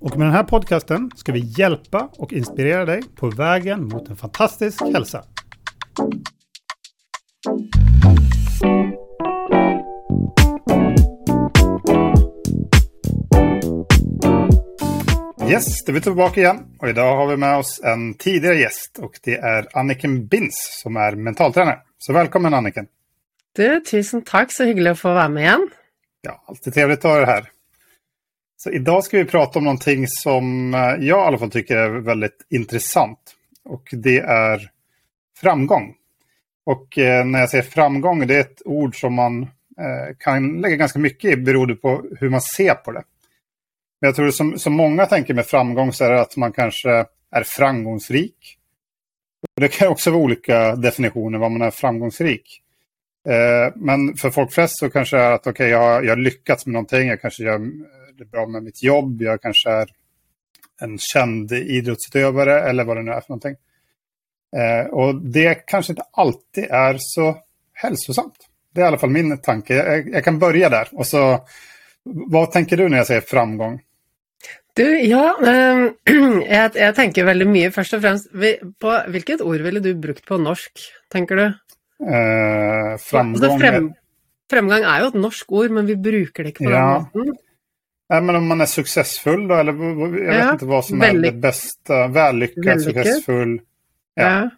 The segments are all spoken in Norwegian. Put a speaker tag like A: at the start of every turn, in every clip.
A: Och med den här podcasten ska vi hjälpa och inspirera dig på vägen mot en fantastisk hälsa. Yes, då är vi tillbaka igen. Och idag har vi med oss en tidigare gäst och det är Anniken Bins som är mentaltränare. Så välkommen Anniken!
B: Du, tusen takk, så hyggelig å få være med igjen.
A: Ja, alltid trevligt att ha dig här. Så idag ska vi prata om någonting som eh, jag i alla fall tycker är väldigt intressant. Och det är framgång. Och eh, när jag säger framgång, det är ett ord som man eh, kan lägga ganska mycket i beroende på hur man ser på det. Men jag tror som, som många tänker med framgång så är det att man kanske är framgångsrik. Det kan också vara olika definitioner vad man är framgångsrik. Eh, men för folk flest så kanske det är att okay, jag, jag har lyckats med någonting, jag kanske gör det bra med mitt jobb, jag kanske är en känd idrottsutövare eller vad det nu är för någonting. Eh, och det kanske inte alltid är så hälsosamt. Det är i alla fall min tanke. Jag, jeg kan börja där. Och så, vad tänker du när jeg sier framgång?
B: Du, ja, eh, jeg, jeg tenker veldig mye først og fremst på Hvilket ord ville du brukt på norsk, tenker du?
A: Eh,
B: Altså, frem, fremgang er jo et norsk ord, men vi bruker det ikke på
A: Ja.
B: den måten.
A: Nej, men om man är successfull då, eller jeg vad- vet
B: Ja,
A: inte vad som är det bästa. Vällyckad,
B: Vällyckad.
A: successfull. Ja.
B: Ja.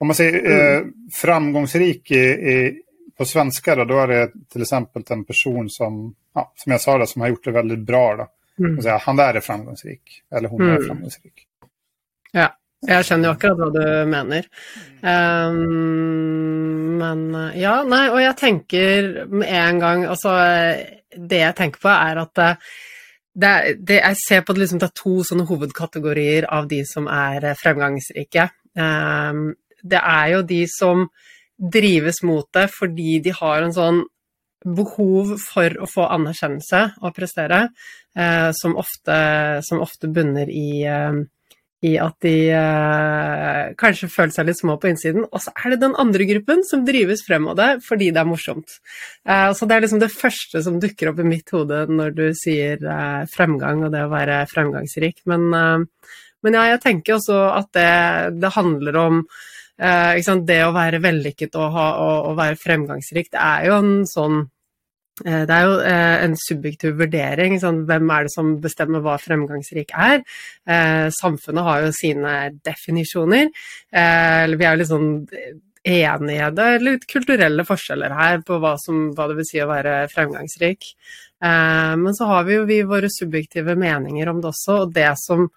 A: Om man säger eh, framgångsrik i, i, på svenska då, då är det till exempel en person som, ja, som jag sa, då, som har gjort det väldigt bra. Då.
B: Mm.
A: Säga, han där är framgångsrik, eller hon är
B: Mm.
A: framgångsrik.
B: ja. Jeg skjønner jo akkurat hva du mener. Um, men eh, ja, nei, og jeg tenker med en gang Altså, det jeg tenker på, er at det, det, jeg ser på det liksom, det er to sånne hovedkategorier av de som er eh, fremgangsrike. Um, det er jo de som drives mot det fordi de har en sånn behov for å få anerkjennelse og prestere, eh, som, ofte, som ofte bunner i, eh, i at de eh, kanskje føler seg litt små på innsiden. Og så er det den andre gruppen som drives frem av det fordi det er morsomt. Eh, så det er liksom det første som dukker opp i mitt hode når du sier eh, fremgang og det å være fremgangsrik. Men, eh, men ja, jeg tenker også at det, det handler om Eh? Det å være vellykket og, ha, og, og være fremgangsrik, det er jo en sånn det er jo eh, en subjektiv vurdering. Sånn, hvem er det som bestemmer hva fremgangsrik er? Eh, samfunnet har jo sine definisjoner. Eh, vi er jo litt sånn enige. Det er litt kulturelle forskjeller her på hva, som, hva det vil si å være fremgangsrik. Eh, men så har vi jo vi våre subjektive meninger om det også, og det som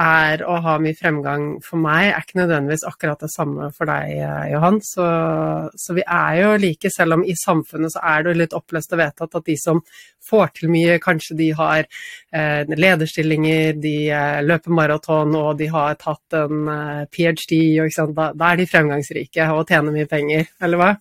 B: er å ha mye fremgang for meg, er ikke nødvendigvis akkurat det samme for deg, eh, Johan. Så, så vi er jo like, selv om i samfunnet så er det jo litt oppløst og vedtatt at de som får til mye, kanskje de har eh, lederstillinger, de eh, løper maraton og de har tatt en eh, ph.d.? Da, da er de fremgangsrike og tjener mye penger, eller hva?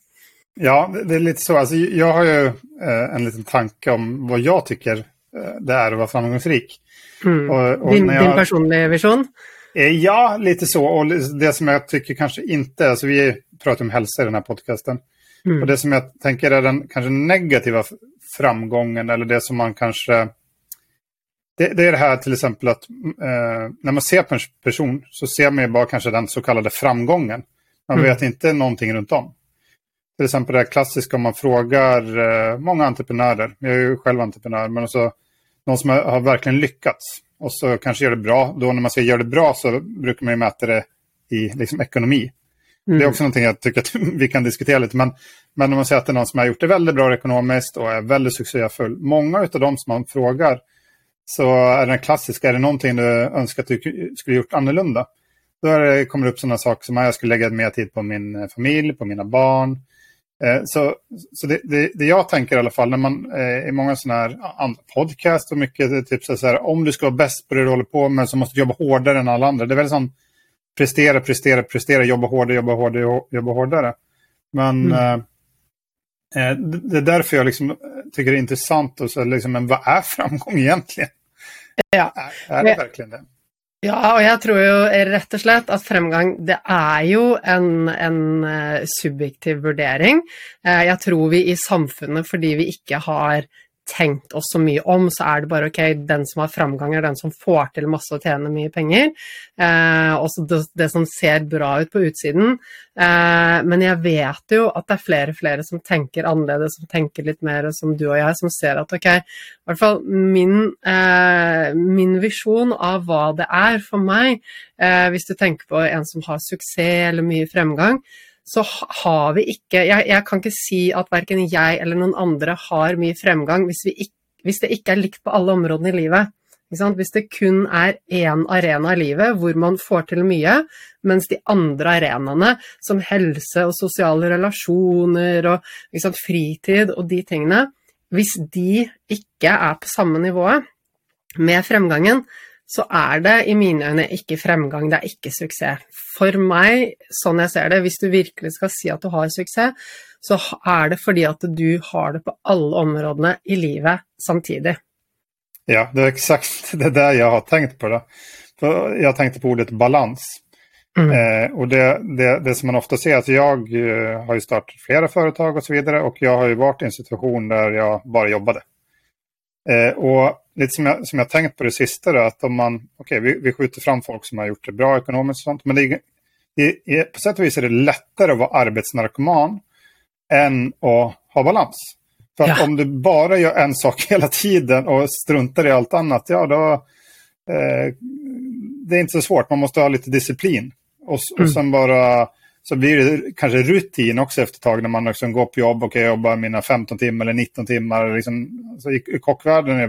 A: Ja, det, er litt så. Altså, jeg har jo eh, en liten tanke om hva jeg tycker eh, det er å være framgångsrik.
B: Mm.
A: Og, og
B: Din,
A: jeg,
B: din personlige visjon?
A: Eh, Ja, lite så. Og det som jeg tycker kanskje ikke altså vi prater om helse i denne podkasten.
B: Mm.
A: Og det som jeg tenker er den kanskje negativa framgangen, eller det som man kanskje Det, det er det her f.eks. at att eh, når man ser på en person så ser man bare kanske den så kallade Man Man
B: Mm.
A: vet noe rundt runt om. F.eks. exempel det klassiske om man frågar eh, mange entreprenører. Jeg er jo selv entreprenør. men alltså någon som har, verkligen lyckats och så kanske gör det bra. Då när man säger gör det bra så brukar man ju mäta det i liksom, ekonomi.
B: Mm.
A: Det är också någonting jag tycker att vi kan diskutera lite. Men, men om man säger att det är någon som har gjort det väldigt bra ekonomiskt och är väldigt succéfull. Många av dem som man frågar så är den klassiska, är det någonting du önskar att du skulle gjort annorlunda? Då det, kommer det upp sådana saker som att jag skulle lägga mer tid på min eh, familj, på mina barn. Eh, så så det, det, det, jag tänker i alla fall när man eh, i många sådana här andra podcast och mycket typ så här, om du ska vara bäst på det du håller på med så måste du jobba hårdare än alla andra. Det är väl sån prestera, prestera, prestera, jobba hårdare, jobba hårdare, jobba hårdare. Men mm. eh, eh det är därför jag liksom tycker det är intressant och så liksom, men vad är framgång egentligen?
B: Ja.
A: Är, är det verkligen det?
B: Ja, og jeg tror jo rett og slett at fremgang det er jo en, en uh, subjektiv vurdering. Uh, jeg tror vi i samfunnet, fordi vi ikke har tenkt oss så mye om, så er det bare ok, den som har framgang, er den som får til masse og tjener mye penger. Eh, også det, det, som ser bra ut på utsiden. Eh, men jeg vet jo at det er flere og flere som tenker annerledes, som tenker litt mer som du og jeg, som ser at ok, i hvert fall min, eh, min visjon av hva det er for meg, eh, hvis du tenker på en som har suksess eller mye fremgang, så har vi ikke jeg, jeg, kan ikke si at verken jeg eller noen andre har mye fremgang hvis, ikke, hvis det ikke er likt på alle områdene i livet. Hvis det kun er én arena i livet hvor man får til mye, mens de andre arenaene, som helse og sosiale relasjoner og sant, fritid og de tingene, hvis de ikke er på samme nivået med fremgangen, så er det i mine øyne ikke fremgang, det er ikke suksess. For meg, sånn jeg ser det, hvis du virkelig skal si at du har suksess, så er det fordi at du har det på alle områdene i livet samtidig.
A: Ja, det er exakt det der jeg har tenkt på. Da. For jeg tenkte på ordet balans. Mm. Eh, og det, det, det, som man ofte ser, at jeg eh, har startet flere flera företag og, så videre, og jeg har jo vært i en situasjon der jeg bare jobbet. Eh, och lite som jag, som jag tänkt på det sista då, att om man, okej, okay, vi, vi skjuter fram folk som har gjort det bra ekonomiskt och sånt, men det, det, på sätt och vis är det lättare att vara arbetsnarkoman än att ha balans. För att ja. om du bara gör en sak hela tiden och struntar i allt annat, ja då, eh, det är inte så svårt, man måste ha lite disciplin. Och, och mm. sen bara så blir det kanske rutin också efter ett tag när man liksom går på jobb och jag jobbar mina 15 timmar eller 19 timmar. Liksom, så I, kockvärlden är det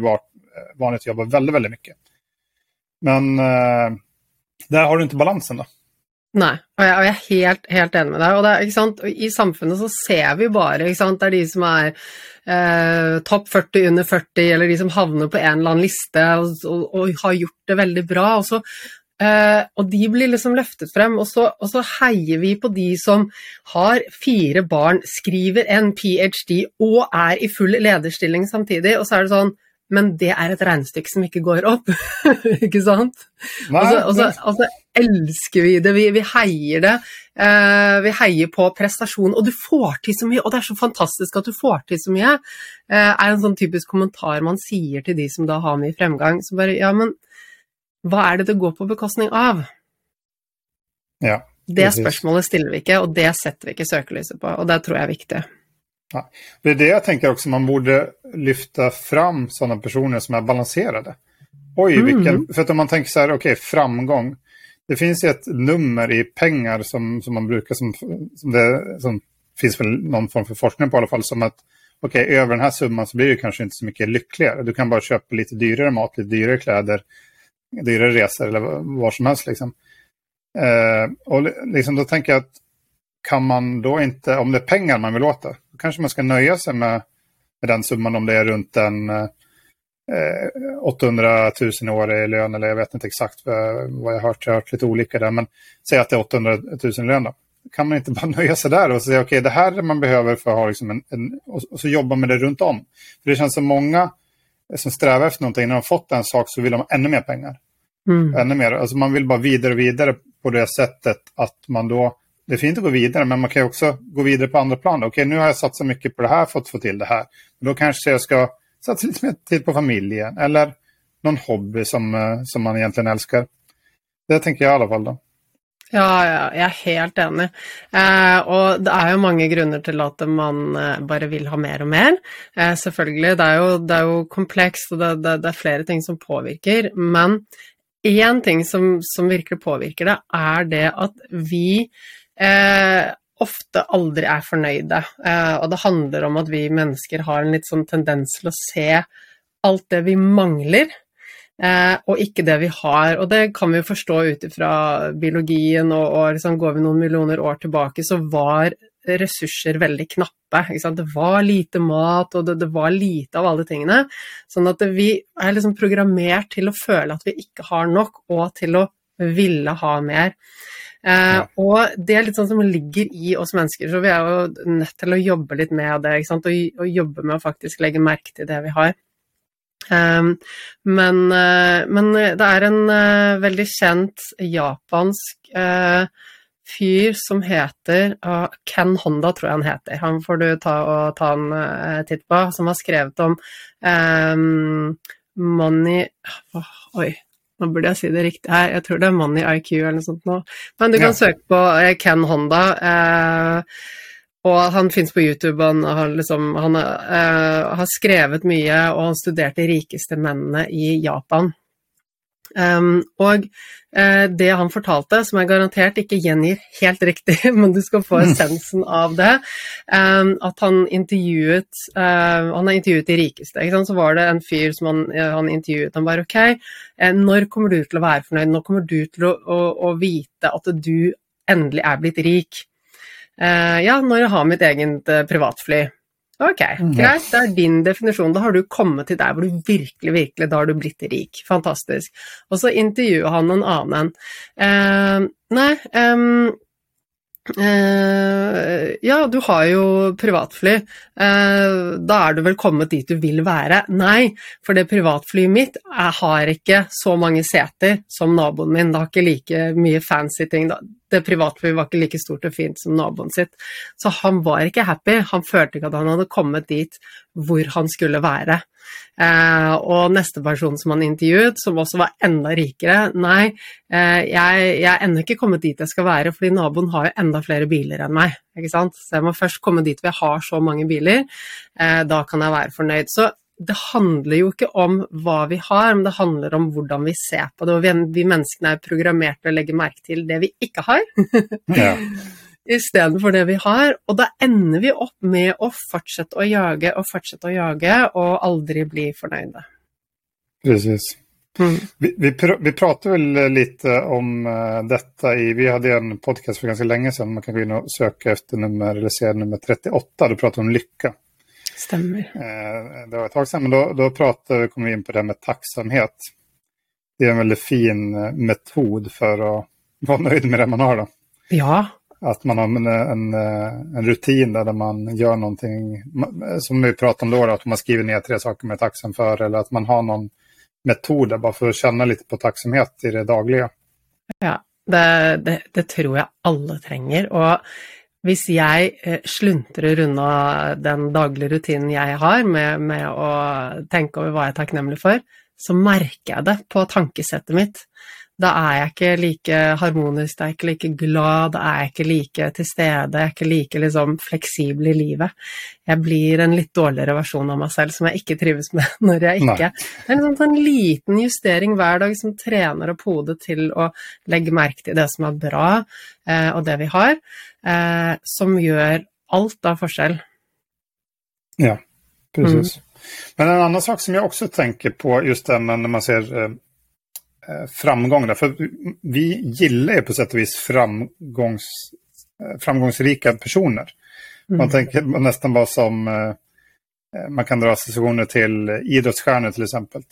A: vanligt att jobba väldigt, väldigt mycket. Men eh, der har du ikke balansen, da.
B: Nei, og jeg, og jeg, er helt, helt enig med deg. Og, det, og I samfunnet så ser vi bare? Det er de som er eh, topp 40 under 40, eller de som havner på en eller annen liste og, og, har gjort det veldig bra. Og så eh, og de blir liksom løftet frem, så, og så, heier vi på de som har fire barn, skriver en ph.d. og er i full lederstilling samtidig, og så er det sånn Men det er et regnestykke som ikke går opp, ikke sant? Og, så, og, så, elsker vi det, vi, vi heier det. Uh, vi heier på prestasjon, og du får til så mye, og det er så fantastisk at du får til så mye, uh, er en sånn typisk kommentar man sier til de som da har mye fremgang. Så bare, ja, men hva er det det går på bekostning av?
A: Ja,
B: det spørsmålet stiller vi ikke, og det setter vi ikke søkelyset på, og det tror jeg er viktig.
A: Ja. Det er det jeg tenker også, man borde lyfta fram sånne personer som er balanserade. Oi, mm. vilken, för om man tenker så här, okej, okay, framgång. Det finns ju ett nummer i pengar som, som man brukar, som, som det som finns väl någon form för forskning på i alla fall, som att okej, okay, över den här summan så blir du kanske inte så mycket lyckligare. Du kan bara köpa lite dyrare mat, lite dyrare kläder, dyrare resor eller var som helst. Liksom. Eh, och liksom, då tänker jag att kan man då inte, om det är pengar man vill åta, då kanske man ska nöja sig med, med den summan om det är runt en eh, 800 000 i år i lön eller jag vet inte exakt vad, vad jag har hört. Jag har hört lite olika där, men säg att det är 800 000 i lön då. Kan man inte bara nöja sig där och säga okej, okay, det här man behöver för att ha liksom en, en och, och, så jobba med det runt om. För det känns som många som strävar efter någonting, när de fått en sak så vill de ha ännu mer pengar. Mm. Ännu mer. Alltså man vill bara vidare och vidare på det sättet att man då, det är fint att gå vidare, men man kan också gå vidare på andra plan. Okej, nu har jag satsat mycket på det här för att få till det här. Då kanske jag ska satsa lite mer tid på familjen eller någon hobby som, eh, som man egentligen älskar. Det tenker jeg i alle fall, da.
B: Ja, ja, jeg er helt enig. Eh, og det er jo mange grunner til at man eh, bare vil ha mer og mer. Eh, selvfølgelig, det er, jo, det er jo komplekst, og det, det, det, er flere ting som påvirker. Men én ting som, som, virkelig påvirker det, er det at vi eh, ofte aldri er fornøyde. Eh, og det handler om at vi mennesker har en litt sånn tendens til å se alt det vi mangler Eh, og ikke det vi har. Og det kan vi jo forstå ut ifra biologien, og, og liksom går vi noen millioner år tilbake, så var ressurser veldig knappe. Det var lite mat, og det, det, var lite av alle tingene. Sånn at vi er liksom programmert til å føle at vi ikke har nok, og til å ville ha mer. Eh, ja. Og det er litt sånn som ligger i oss mennesker, så vi er jo nødt til å jobbe litt med det. Og, og, jobbe med å faktisk legge merke til det vi har. Um, men, uh, men, det er en uh, veldig kjent japansk fyr som heter Ken Honda, tror jeg han heter. Han får du ta, og, ta en titt på. Som har skrevet om um, money Oi, nå burde jeg si det riktig her, jeg tror det er Money IQ eller noe sånt nå. Men du kan ja. søke på eh, Ken Honda, eh, og han fins på YouTube. Han, har, liksom, han eh, har skrevet mye, og han studerte de rikeste mennene i Japan. Um, og uh, det han fortalte, som jeg garantert ikke gjengir helt riktig, men du skal få essensen av det, um, at han intervjuet uh, Han har intervjuet de rikeste. Så var det en fyr som han, han intervjuet. Han bare OK, uh, når kommer du til å være fornøyd? Når kommer du til å, å, å vite at du endelig er blitt rik? ja, når jeg har mitt eget privatfly. Ok, mm. greit. Det er din definisjon. Da har du kommet til der hvor du virkelig, virkelig Da har du blitt rik. Fantastisk. Og så intervjuer han en annen. Uh, nei um, uh, Ja, du har jo privatfly. Uh, da er du vel kommet dit du vil være? Nei, for det privatflyet mitt jeg har ikke så mange seter som naboen min. Det har ikke like mye fancy ting. Da det privatflyet var ikke like stort og fint som naboen sitt. Så han var ikke happy. Han følte ikke at han hadde kommet dit hvor han skulle være. Eh, og neste person som han intervjuet, som også var enda rikere Nei, eh, jeg, jeg, er ennå ikke kommet dit jeg skal være, fordi naboen har jo enda flere biler enn meg. ikke sant? Så jeg må først komme dit hvor jeg har så mange biler. Eh, da kan jeg være fornøyd. Så det handler jo ikke om hva vi har, men det handler om hvordan vi ser på det. Og vi, vi menneskene er programmert til å legge merke til det vi ikke har, ja. istedenfor det vi har. Og da ender vi opp med å fortsette å jage og fortsette å jage, og aldri bli fornøyde.
A: Precis. Mm. Vi, vi, pr vi, prater vel litt om uh, dette i Vi hadde en podkast for ganske lenge siden. Man kan gå inn og søke etter nummer, eller se nummer 38. Du prater om lykke.
B: Stämmer.
A: Eh, det var ett tag sedan, men då, då pratade, kom vi in på det med tacksamhet. Det är en väldigt fin eh, metod för att vara nöjd med det man har. Då.
B: Ja.
A: Att man har en, en, en rutin där man gör någonting, som vi pratade om då, att man skriver ner tre saker man är tacksam för eller att man har någon metod där bara för att känna lite på tacksamhet i det dagliga.
B: Ja, det, det, det tror jeg alle trenger. Og hvis jeg eh, sluntrer unna den daglige rutinen jeg har med, med, å tenke over hva jeg er takknemlig for, så merker jeg det på tankesettet mitt. Da er jeg ikke like harmonisk, da er jeg ikke like glad, da er jeg ikke like til stede, jeg er ikke like liksom, fleksibel i livet. Jeg blir en litt dårligere versjon av meg selv som jeg ikke trives med når jeg ikke Nei. Det er en, sånn, en liten justering hver dag som trener opp hodet til å legge merke til det som er bra, eh, og det vi har eh, som gjør alt av forskjell.
A: Ja, precis. Mm. Men en annen sak som jeg også tenker på, just det når man ser eh, eh framgång, for vi gillar på sätt och vis framgångs, eh, framgångsrika personer. Man mm. tänker nästan bara som, eh, eh, man kan dra associationer till idrottsstjärnor till exempel.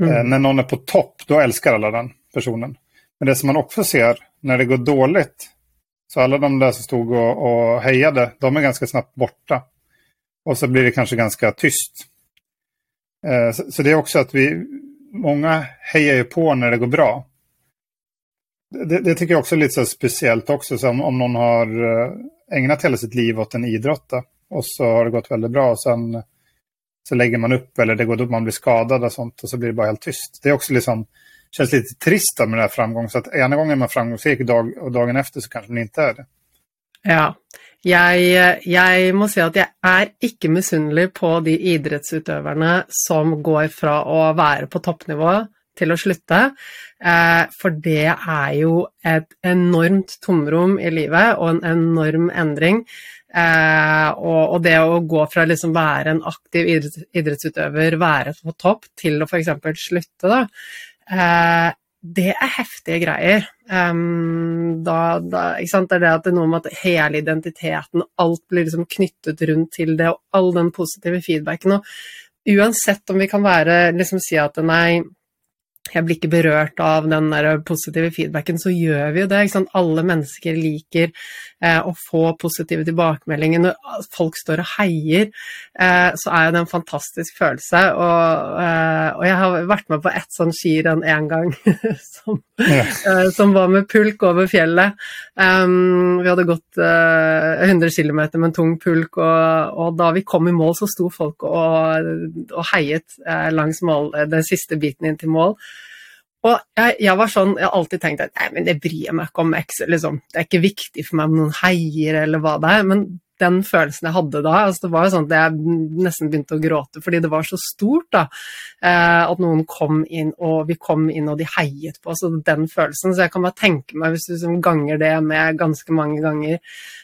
A: Mm. Eh, när någon är på topp, då älskar alla den personen. Men det som man också ser när det går dåligt, så alla de där som stod och, och hejade, de är ganska snabbt borta. Och så blir det kanske ganska tyst. Eh, så, så, det är också att vi, många hejar ju på när det går bra. Det, det tycker jag också är så speciellt också, så om någon har eh, ägnat hela sitt liv åt en idrott och så har det gått väldigt bra och sen så lägger man upp eller det går man blir skadad och sånt och så blir det bara helt tyst. Det är också liksom känns lite trist med den här. Så att ena gången är man framgångsrik dag, och dagen efter så kanskje man ikke er det.
B: Ja. Jeg, jeg, må si at jeg er ikke misunnelig på de idrettsutøverne som går fra å være på toppnivå til å slutte. Eh, for det er jo et enormt tomrom i livet og en enorm endring. Eh, og, det å gå fra liksom være en aktiv idrettsutøver, være på topp, til å f.eks. slutte, da, det er heftige greier. Um, da, da, det er det at det er noe med at hele identiteten, alt blir liksom knyttet rundt til det, og all den positive feedbacken. Og uansett om vi kan være, liksom si at nei, jeg blir ikke berørt av den der positive feedbacken, så gjør vi jo det. Alle mennesker liker eh, å få positive tilbakemeldinger. Når folk står og heier, eh, så er det en fantastisk følelse. Og, eh, og jeg har vært med på ett sånn skirenn én gang, som. Eh, som, var med pulk over fjellet. Um, vi hadde gått 100 eh, km med en tung pulk, og, og, da vi kom i mål, så sto folk og, og heiet eh, langs mål, den siste biten inn til mål. Og jeg, jeg, var sånn, jeg har alltid tenkt at nei, men det bryr meg ikke om X, liksom. det er ikke viktig for meg om noen heier eller hva det er. Men den følelsen jeg hadde da, altså det var jo sånn at jeg nesten begynte å gråte fordi det var så stort da, eh, at noen kom inn, og vi kom inn og de heiet på oss, og den følelsen. Så jeg kan bare tenke meg, hvis du liksom ganger det med ganske mange ganger,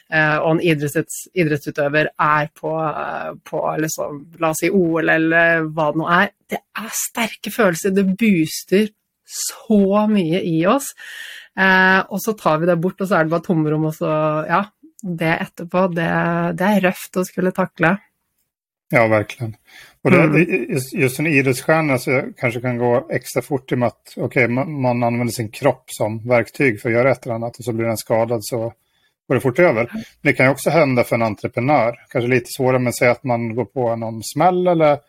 B: eh, og en idrettsutøver er på, på liksom, la oss si OL eller hva det nå er, det er sterke følelser. Det booster så mye i oss. Eh, og så tar vi det bort, og så er det bare tomrom, og så Ja, det etterpå, det, det er røft å skulle takle.
A: Ja, verkligen. Och det, mm. just en idrottsstjärna så kanske kan gå extra fort i och med att okay, man, man, använder sin kropp som verktyg för att göra ett eller annat och så blir den skadad så går det fort över. Det kan ju också hända för en entreprenör. Kanske lite svårare med å si att man går på någon smäll eller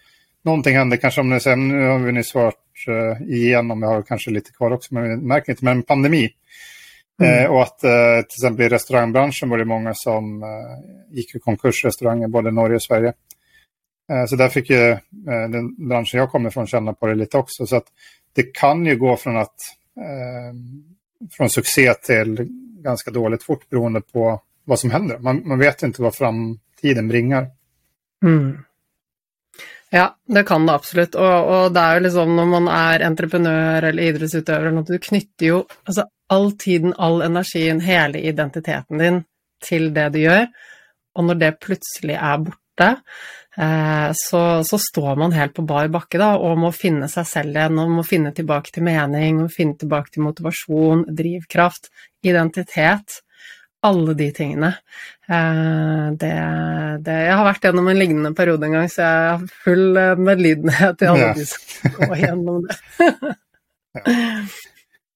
A: någonting händer. Kanske om ni säger, nu har vi nyss varit uh, igenom, jag har kanske lite kvar också, men märker inte, men pandemi. Mm. Eh, och att eh, till exempel i restaurangbranschen var det många som eh, gick i konkurs, restauranger, både Norge och Sverige. Eh, så där fick ju eh, den branschen jag kommer ifrån känna på det lite också. Så att det kan ju gå från att från succé till ganska dåligt fort beroende på vad som händer. Man, man vet inte vad framtiden bringar.
B: Mm. Ja, det kan det absolutt. Og, og, det er jo liksom når man er entreprenør eller idrettsutøver, at du knytter jo altså, all tiden, all energien, hele identiteten din til det du gjør. Og når det plutselig er borte, eh, så, så, står man helt på bar bakke da, og må finne seg selv igjen. Og må finne tilbake til mening, og finne tilbake til motivasjon, drivkraft, identitet alle de tingene. Eh, det, det, jeg har vært gjennom en lignende periode en gang, så jeg har full eh, medlidenhet til alle ja. de som går gjennom det.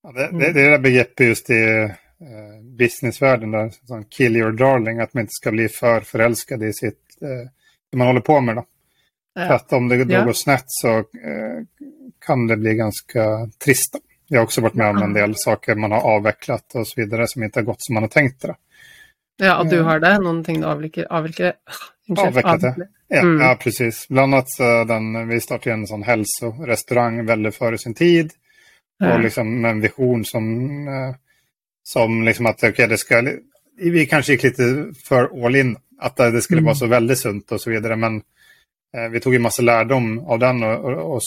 A: ja. det, det, det är begreppet just i uh, businessvärlden, där, kill your darling, at man ikke skal bli for forelsket i sitt, uh, det man holder på med. Da. For at om det går snett så uh, kan det bli ganske trist. Jag har också varit med om en del saker man har avvecklat och så vidare som inte har gått som man har tänkt det.
B: Ja, och du har det? Någonting du avviker? avviker
A: avvecklat det. Ja, mm. ja, precis. Bland annat den, vi startade en sån hälsorestaurang väldigt före sin tid. Ja. Och liksom en vision som, eh, som liksom att okay, det ska, vi kanske gick lite för all in. Att det skulle mm. vara så väldigt sunt och så vidare. Men eh, vi tog en massa lärdom av den och, och, och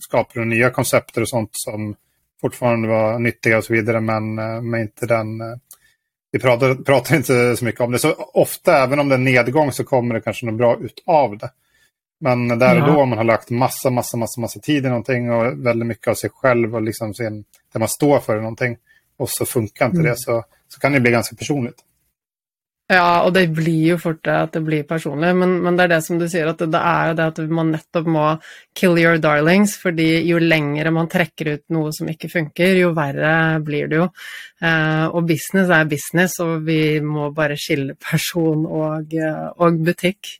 A: skapade nya koncepter och sånt som fortfarande var nyttiga och så vidare, men, eh, men inte den... Eh, vi pratar, pratar inte så mycket om det. Så ofta, även om det är nedgång, så kommer det kanske något bra ut av det. Men där och då, om man har lagt massa, massa, massa, massa tid i någonting och väldigt mycket av sig själv och liksom sin, det man står för någonting och så funkar inte mm. det, så, så kan det bli ganska personligt.
B: Ja, og det blir jo fort det at det blir personlig, men, men, det er det som du sier, at det, det, er jo det at man nettopp må kill your darlings, fordi jo lengre man trekker ut noe som ikke funker, jo verre blir det jo. Eh, og business er business, og vi må bare skille person og, og butikk.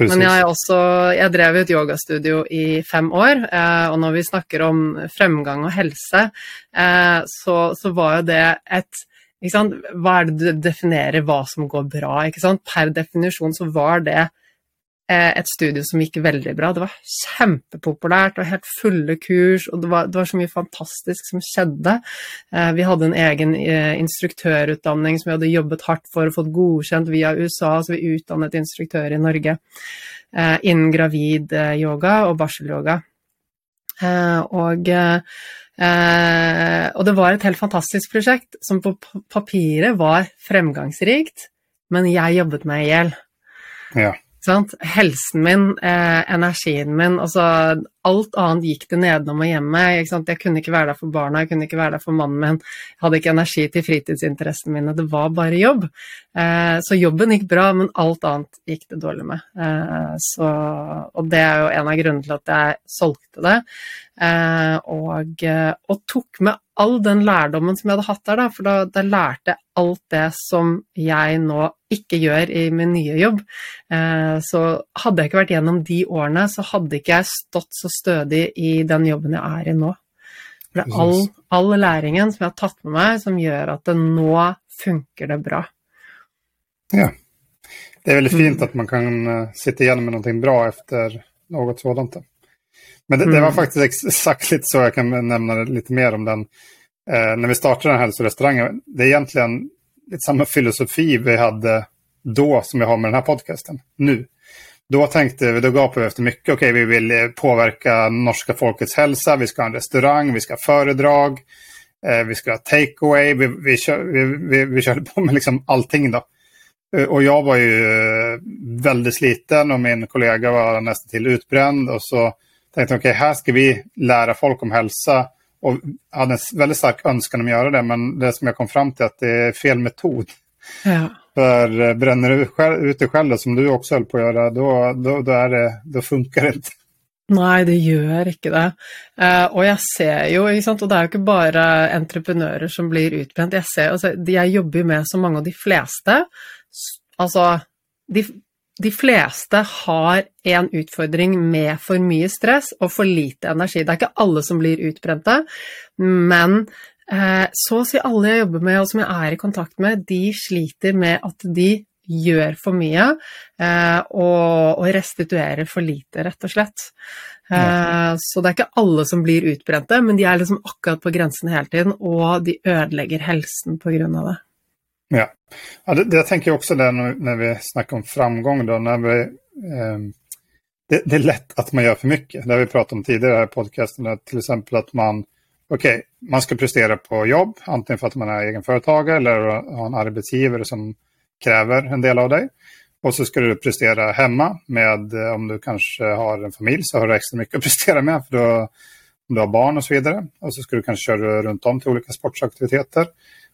B: Precis. Men jeg, også, jeg drev et yogastudio i fem år, eh, og når vi snakker om fremgang og helse, eh, så, så var jo det et hva er det du definerer hva som går bra? Per definisjon så var det eh, et studio som gikk veldig bra. Det var kjempepopulært og helt fulle kurs, og det var, det var så mye fantastisk som skjedde. Eh, vi hadde en egen eh, instruktørutdanning som vi hadde jobbet hardt for og fått godkjent via USA, så vi utdannet instruktører i Norge innen gravid-yoga og barselyoga. Og Eh, og det var et helt fantastisk prosjekt som på papiret var fremgangsrikt, men jeg jobbet meg i hjel.
A: Ja.
B: Helsen min, eh, energien min, altså alt annet gikk det nedenom og hjemme. Jeg kunne ikke være der for barna, jeg kunne ikke være der for mannen min. Jeg hadde ikke energi til fritidsinteressene mine, det var bare jobb. Eh, så jobben gikk bra, men alt annet gikk det dårlig med. Eh, så, og det er jo en av grunnene til at jeg solgte det. Eh, og, og tok med all den lærdommen som jeg hadde hatt der, da, for da, da lærte jeg alt det som jeg nå ikke gjør i min nye jobb. Eh, så hadde jeg ikke vært gjennom de årene, så hadde ikke jeg stått så stødig i den jobben jeg er i nå. For det er all, all læringen som jeg har tatt med meg, som gjør at det nå funker det bra.
A: Ja. Det er veldig fint mm. at man kan eh, sitte igjen med noe bra etter noe sånt. Men det, det, var faktiskt faktisk exakt litt så jeg kan nämna litt mer om den. Eh, när vi startade den hälsorestaurangen, det är egentligen litt samme filosofi vi hadde da som vi har med denne podcasten nu. Da tänkte vi, då gapade vi efter mycket, okej okay, vi vil eh, påverka norska folkets hälsa, vi skal ha en restaurang, vi skal ha föredrag, eh, vi skal ha takeaway, vi, vi, vi, vi, vi körde på med liksom allting då. Och og jeg var jo väldigt veldig sliten og min kollega var nesten til utbränd og så tenkte ok, her skal vi lære folk om helse. og hadde en veldig sterk ønske om å gjøre det, men det som jeg kom fram til, at det er feil metod. Ja. For eh, brenner du ut deg selv, som du også holdt på å gjøre, da funker det ikke.
B: Nei, det gjør ikke det. Uh, og jeg ser jo, og det er jo ikke bare entreprenører som blir utbrent. Jeg, ser, altså, jeg jobber med så mange av de fleste. Altså, de, de fleste har en utfordring med for mye stress og for lite energi. Det er ikke alle som blir utbrente, men eh, så å si alle jeg jobber med og som jeg er i kontakt med, de sliter med at de gjør for mye eh, og, restituerer for lite, rett og slett. Eh, så det er ikke alle som blir utbrente, men de er liksom akkurat på grensen hele tiden, og de ødelegger helsen på grunn av det.
A: Ja, ja det, det tenker jeg også det når, når, vi snakker om framgang. Då, vi, eh, det, det, är lätt att man gjør for mye. Det har vi pratet om tidligere i podcasten. Till exempel man, okay, man skal prestere på jobb, antingen for at man er egenföretagare eller har en arbeidsgiver som krever en del av deg. Og så skal du prestere hjemme med, eh, om du kanskje har en familie, så har du ekstra mye å prestere med. for då, om du har barn og så videre. Og så skal du kanskje kjøre rundt om til ulike sportsaktiviteter.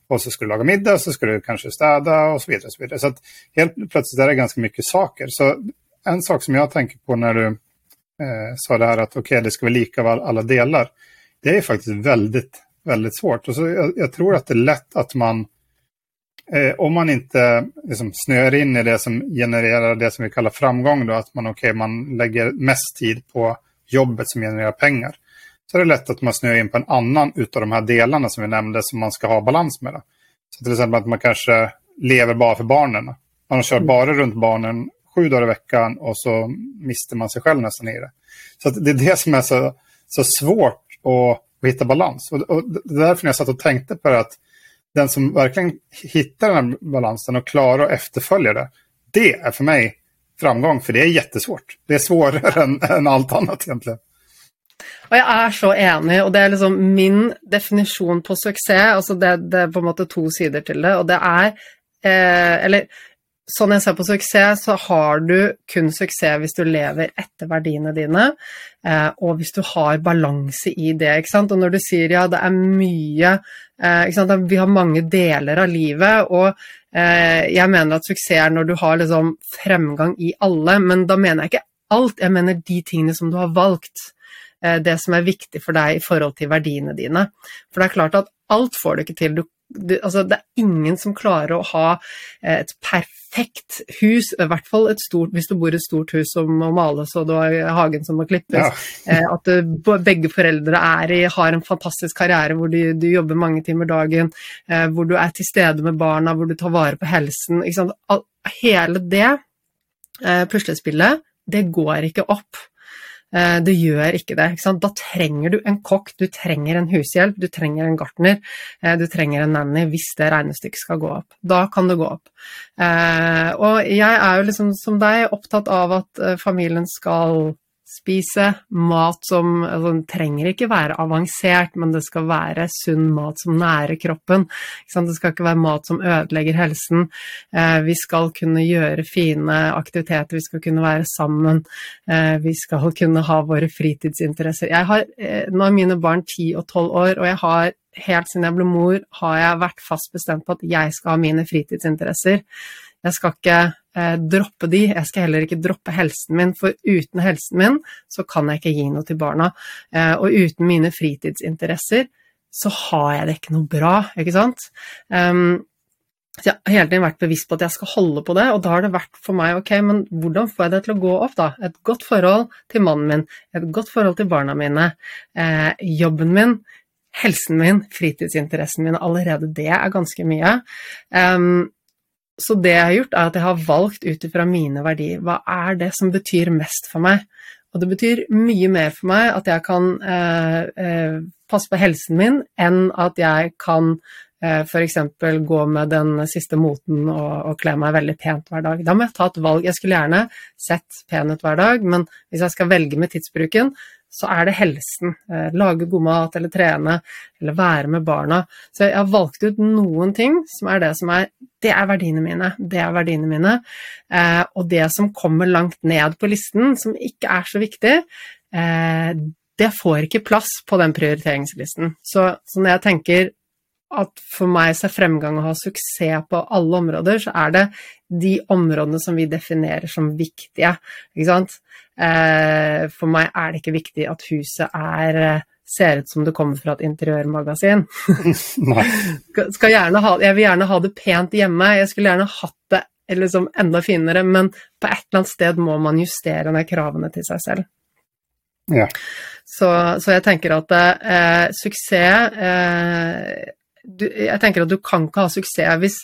A: Och så ska du laga middag, så ska du kanske städa och så vidare. Så så helt plötsligt är det ganska mycket saker. Så en sak som jag tänker på när du eh, sa det här att okay, det ska vara lika av alla delar. Det är faktiskt väldigt, väldigt svårt. Och så tror att det är lätt att man, eh, om man inte liksom, snöar in i det som genererar det som vi kallar framgång, att man, okay, man lägger mest tid på jobbet som genererar pengar så är det lätt att man snöar in på en annan utav de här delarna som vi nämnde som man ska ha balans med. Så till exempel att man kanske lever bara för barnen. Man kör mm. bara runt barnen sju dagar i veckan och så mister man sig själv nästan i det. Så det är det som är så, så svårt att, att hitta balans. Och, och det är därför jeg jag satt och tänkte på det att den som verkligen hittar den här balansen och klarar att efterfölja det, det är för mig framgång, för det är jättesvårt. Det är svårare än, än allt annat egentligen.
B: Og jeg er så enig, og det er liksom min definisjon på suksess. altså Det, det er på en måte to sider til det, og det er eh, Eller sånn jeg ser på suksess, så har du kun suksess hvis du lever etter verdiene dine, eh, og hvis du har balanse i det. ikke sant? Og når du sier ja, det er mye eh, ikke sant? Vi har mange deler av livet, og eh, jeg mener at suksess er når du har liksom fremgang i alle, men da mener jeg ikke alt, jeg mener de tingene som du har valgt. Eh, det som er viktig for deg i forhold til verdiene dine. For det er klart at alt får du ikke til. Du, du, altså, det er ingen som klarer å ha eh, et perfekt hus, i hvert fall et stort, hvis du bor i et stort hus som må males og du har hagen som må klippes. Ja. Eh, at du, begge foreldre i, har en fantastisk karriere hvor du, du jobber mange timer dagen, hvor du er til stede med barna, hvor du tar vare på helsen. Hele det puslespillet, det går ikke opp det gjør ikke det. Ikke da trenger du en kokk, du trenger en hushjelp, du trenger en gartner, eh, du trenger en nanny hvis det regnestykket skal gå opp. Da kan det gå opp. Eh, og jeg er jo liksom som deg opptatt av at familien skal spise mat som altså, Den trenger ikke være avansert, men det skal være sunn mat som nærer kroppen. Det skal ikke være mat som ødelegger helsen. Eh, vi skal kunne gjøre fine aktiviteter, vi skal kunne være sammen. Eh, vi skal kunne ha våre fritidsinteresser. Har, eh, nå er mine barn 10 og 12 år, og jeg har helt siden jeg ble mor, har jeg vært fast bestemt på at jeg skal ha mine fritidsinteresser. Jeg skal ikke eh, droppe de, jeg skal heller ikke droppe helsen min, for uten helsen min så kan jeg ikke gi noe til barna. Eh, og uten mine fritidsinteresser så har jeg det ikke noe bra, ikke sant. Um, så jeg har hele tiden vært bevisst på at jeg skal holde på det, og da har det vært for meg ok, men hvordan får jeg det til å gå opp, da? Et godt forhold til mannen min, et godt forhold til barna mine, eh, jobben min, helsen min, fritidsinteressen min, allerede det er ganske mye. Um, så det jeg har gjort, er at jeg har valgt ut ifra mine verdier. Hva er det som betyr mest for meg? Og det betyr mye mer for meg at jeg kan eh, eh, passe på helsen min, enn at jeg kan eh, f.eks. gå med den siste moten og, og kle meg veldig pent hver dag. Da må jeg ta et valg. Jeg skulle gjerne sett pen ut hver dag, men hvis jeg skal velge med tidsbruken, så er det helsen. Eh, lage god mat eller trene eller være med barna. Så jeg har valgt ut noen ting som er det som er Det er verdiene mine. Det er verdiene mine. Eh, og det som kommer langt ned på listen, som ikke er så viktig, eh, det får ikke plass på den prioriteringslisten. Så, så når jeg tenker at for meg så er fremgang å ha suksess på alle områder, så er det de områdene som vi definerer som viktige. Ikke sant? Eh, for meg er det ikke viktig at huset er eh, ser ut som det kommer fra et interiørmagasin. ha, jeg vil gjerne ha det pent hjemme, jeg skulle gjerne hatt det liksom enda finere, men på et eller annet sted må man justere ned kravene til seg selv.
A: Ja.
B: Så, så, jeg tenker at eh, suksess eh, du, Jeg tenker at du kan ikke ha suksess hvis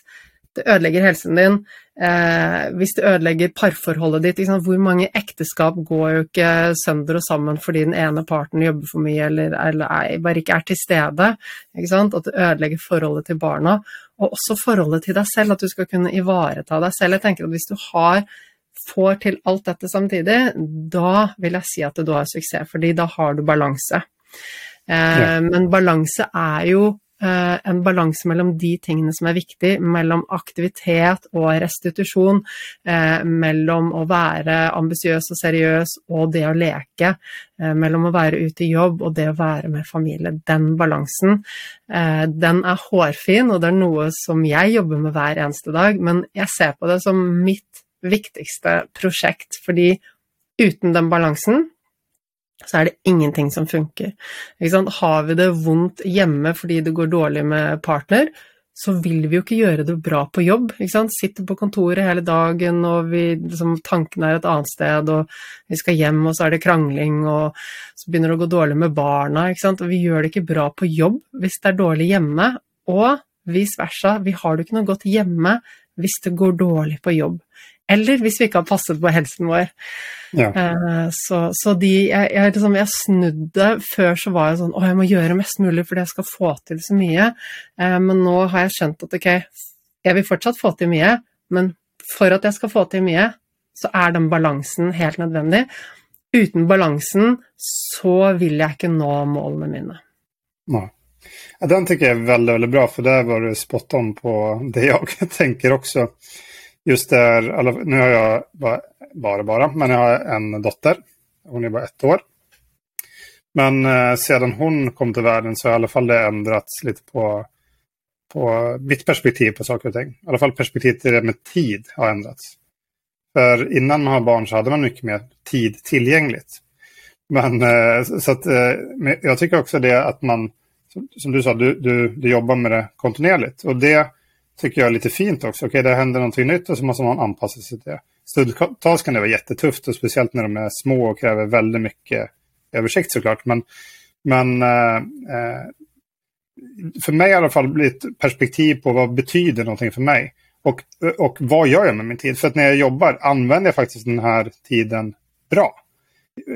B: det ødelegger helsen din, eh, hvis det ødelegger parforholdet ditt. Hvor mange ekteskap går jo ikke sønder og sammen fordi den ene parten jobber for mye eller, eller er, bare ikke er til stede? At det ødelegger forholdet til barna, og også forholdet til deg selv. At du skal kunne ivareta deg selv. Jeg tenker at hvis du har får til alt dette samtidig, da vil jeg si at du har suksess, fordi da har du balanse. Eh, ja. Men balanse er jo en balanse mellom de tingene som er viktig, mellom aktivitet og restitusjon, eh, mellom å være ambisiøs og seriøs og det å leke, eh, mellom å være ute i jobb og det å være med familie. Den balansen, den er hårfin, og det er noe som jeg jobber med hver eneste dag, men jeg ser på det som mitt viktigste prosjekt, fordi uten den balansen så er det ingenting som funker. Har vi det vondt hjemme fordi det går dårlig med partner, så vil vi jo ikke gjøre det bra på jobb. Sitter på kontoret hele dagen, og vi, liksom, tankene er et annet sted, og vi skal hjem, og så er det krangling, og så begynner det å gå dårlig med barna. Og vi gjør det ikke bra på jobb hvis det er dårlig hjemme, og vice versa. Vi har det ikke noe godt hjemme hvis det går dårlig på jobb. Eller hvis vi ikke har passet på helsen vår. Ja. Uh, så, så, de Jeg, jeg, liksom, jeg snudde. Før så var jeg sånn Å, jeg må gjøre mest mulig fordi jeg skal få til så mye. Uh, men nå har jeg skjønt at ok, jeg vil fortsatt få til mye, men for at jeg skal få til mye, så er den balansen helt nødvendig. Uten balansen så vil jeg ikke nå målene mine.
A: Nei. Ja, den tenker jeg er veldig, veldig bra, for der var du spot on på det jeg tenker også just där, alla, nu har jag bara, bara, bara, men jag har en dotter. Hon är bara ett år. Men eh, sedan hon kom till världen så har i alla fall det ändrats lite på, på mitt perspektiv på saker och ting. I alla fall perspektivet till det med tid har ändrats. För innan man har barn så hade man mycket mer tid tillgängligt. Men eh, så att, eh, jag tycker också det att man, som du sa, du, du, du jobbar med det kontinuerligt. Och det tycker jag är lite fint också. Okej, det händer någonting nytt och så måste man anpassa sig till det. Stundtals kan det vara jättetufft och speciellt när de är små och kräver väldigt mycket översikt såklart. Men, men eh, eh, för mig i alla fall blir ett perspektiv på vad betyder någonting för mig. Och, och vad gör jag med min tid? För att när jag jobbar använder jag faktiskt den här tiden bra.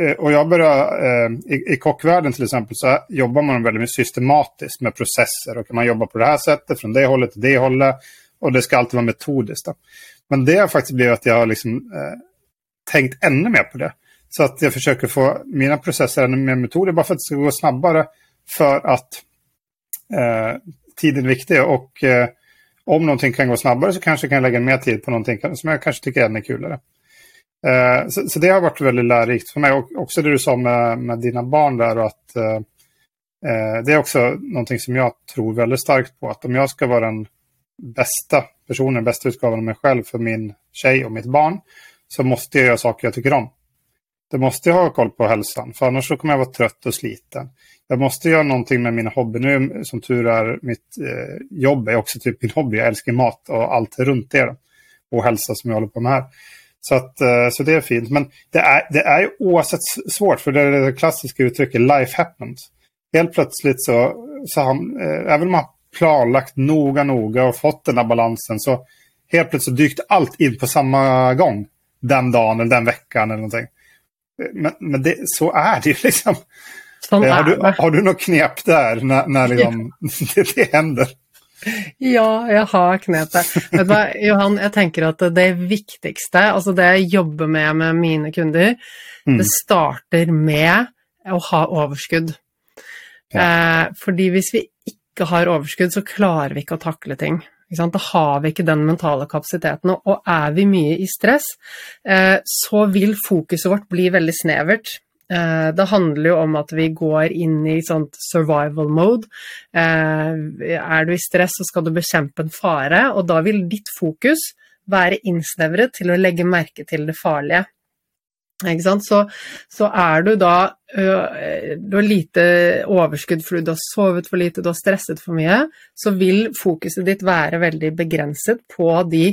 A: Eh, och jag börjar, eh, i, i kockvärlden till så jobbar man väldigt systematiskt med processer. Och man jobbar på det här sättet, från det hållet till det hållet. Och det ska alltid vara metodiskt. Då. Men det har faktiskt blivit att jag har liksom, eh, tänkt ännu mer på det. Så att jag försöker få mina processer ännu mer metoder bara för att det ska gå snabbare. För att eh, tiden är viktig och eh, om någonting kan gå snabbare så kanske jag kan lägga mer tid på någonting som jag kanske tycker är ännu kulare. Eh, så, så, det har vært veldig lærerikt for meg. Og også det du sa med, med dina barn der, att eh, eh, det er også noe som jeg tror veldig starkt på. At om jeg skal være den beste personen, den beste utgaven av meg selv for min tjej og mitt barn så må jeg gjøre saker jeg liker om. Då må jeg ha koll på helsen, for så kommer jeg være trøtt og sliten. Jeg må gjøre noe med min hobby. Nå, som tur er, mitt eh, jobb er også typ min hobby. Jeg elsker mat og alt rundt det. og helse som jeg holder på med här. Så, att, eh, så det är fint. Men det är, det är ju oavsett svårt, för det är det klassiska uttrycket life happens. Helt plötsligt så, så har, eh, även om man planlagt noga, noga och fått den här balansen så helt plötsligt dykt allt in på samma gång. Den dagen eller den veckan eller någonting. Men, men det, så är det ju liksom. Som har, du, har du något knep där när, när liksom, det, det händer?
B: Ja, jeg har knepet. Vet du hva, Johan, jeg tenker at det viktigste, altså det jeg jobber med med mine kunder, mm. det starter med å ha overskudd. Ja. Eh, fordi hvis vi ikke har overskudd, så klarer vi ikke å takle ting. Da har vi ikke den mentale kapasiteten. Og er vi mye i stress, eh, så vil fokuset vårt bli veldig snevert. Eh, det handler jo om at vi går inn i sånt survival mode. Eh, er du i stress, så skal du bekjempe en fare, og da vil ditt fokus være innsnevret til å legge merke til det farlige. Så, så, er du da Du har lite overskudd fordi du har sovet for lite, du har stresset for mye, så vil fokuset ditt være veldig begrenset på de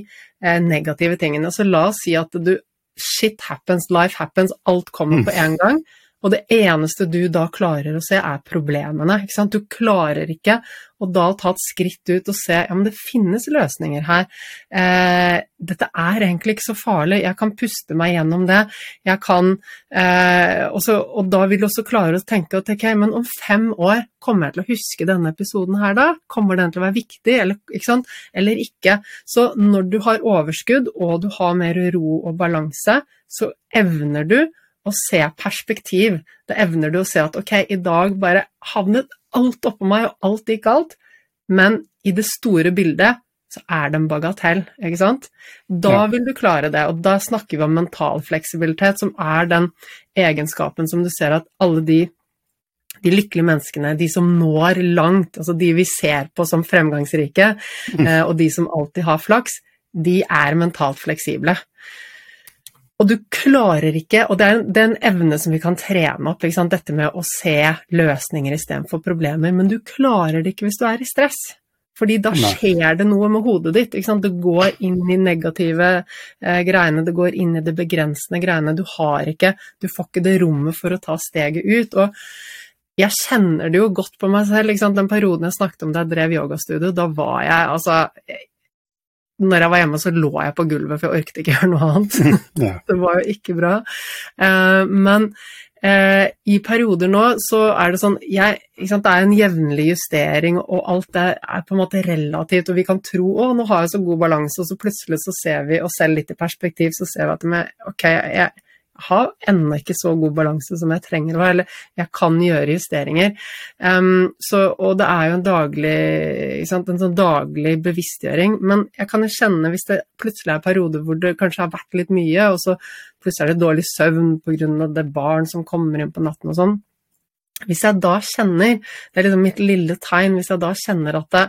B: negative tingene. Så la oss si at du shit happens, life happens, alt kommer på en gang. Og det eneste du da klarer å se, er problemene. Ikke sant? Du klarer ikke å da ta et skritt ut og se ja, men det finnes løsninger her. Eh, dette er egentlig ikke så farlig, jeg kan puste meg gjennom det. Jeg kan eh, også, Og da vil du også klare å tenke at ok, men om fem år kommer jeg til å huske denne episoden her da? Kommer den til å være viktig, eller ikke? Eller ikke? Så når du har overskudd, og du har mer ro og balanse, så evner du å se perspektiv. Da evner du å se at ok, i dag bare havnet alt oppå meg, og alt gikk galt, men i det store bildet så er det en bagatell, ikke sant? Da vil du klare det, og da snakker vi om mental fleksibilitet, som er den egenskapen som du ser at alle de, de lykkelige menneskene, de som når langt, altså de vi ser på som fremgangsrike, mm. eh, og de som alltid har flaks, de er mentalt fleksible. Og du klarer ikke Og det er, det er en evne som vi kan trene opp, dette med å se løsninger istedenfor problemer, men du klarer det ikke hvis du er i stress. Fordi da skjer det noe med hodet ditt. Det går inn i negative eh, greiene, det går inn i det begrensende greiene. Du har ikke Du får ikke det rommet for å ta steget ut. Og jeg kjenner det jo godt på meg selv. Den perioden jeg snakket om da jeg drev yogastudio, da var jeg altså når jeg var hjemme, så lå jeg på gulvet, for jeg orket ikke gjøre noe annet. Det var jo ikke bra. Uh, men uh, i perioder nå så er det sånn jeg, Det er en jevnlig justering, og alt det er på en måte relativt, og vi kan tro å, nå har jeg så god balanse, og så plutselig så ser vi oss selv litt i perspektiv, så ser vi at med, ok, jeg, har ennå ikke så god balanse som jeg trenger å ha, eller jeg kan gjøre justeringer. Um, så, og det er jo en daglig, sant, en sånn daglig bevisstgjøring, men jeg kan jo kjenne hvis det plutselig er perioder hvor det kanskje har vært litt mye, og så plutselig er det dårlig søvn pga. det barn som kommer inn på natten og sånn. Hvis jeg da kjenner, det er liksom mitt lille tegn, hvis jeg da kjenner at det,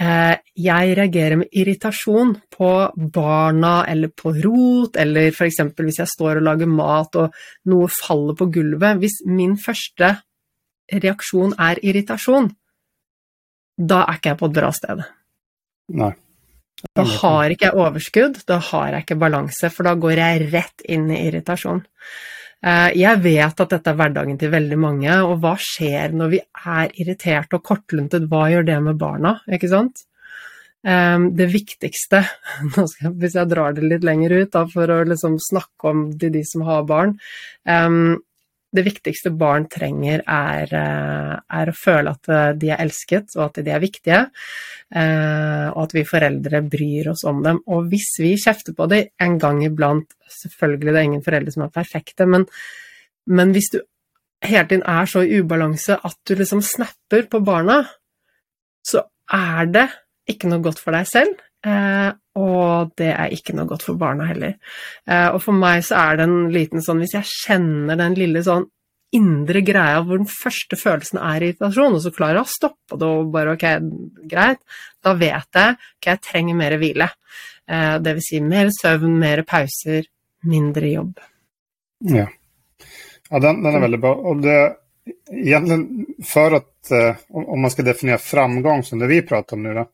B: jeg reagerer med irritasjon på barna eller på rot, eller f.eks. hvis jeg står og lager mat og noe faller på gulvet. Hvis min første reaksjon er irritasjon, da er ikke jeg på et bra sted.
A: Nei.
B: Da har ikke jeg overskudd, da har jeg ikke balanse, for da går jeg rett inn i irritasjon. Eh, jeg vet at dette er hverdagen til veldig mange, og hva skjer når vi er irriterte og kortluntet? Hva gjør det med barna, ikke sant? Ehm, det viktigste, hvis jeg drar det litt lenger ut for å liksom snakke om de som har barn ehm, det viktigste barn trenger, er, eh, er, å føle at eh, de er elsket, og at de er viktige, eh, og at vi foreldre bryr oss om dem. Og hvis vi kjefter på dem en gang iblant Selvfølgelig det er ingen foreldre som er perfekte, men, men hvis du hele tiden er så i ubalanse at du liksom snapper på barna, så er det ikke noe godt for deg selv, og det er ikke noe godt for barna heller. Eh, og for meg så er det en liten sånn Hvis jeg kjenner den lille sånn indre greia hvor den første følelsen er irritasjon, og så klarer jeg å stoppe det og bare ok, greit, da vet jeg at jeg trenger mer hvile. Eh, det vil si mer søvn, mer pauser, mindre jobb.
A: Ja, ja den, den, er veldig bra. Og det egentlig for at eh, om man skal definere framgang som det vi prater om nå, da,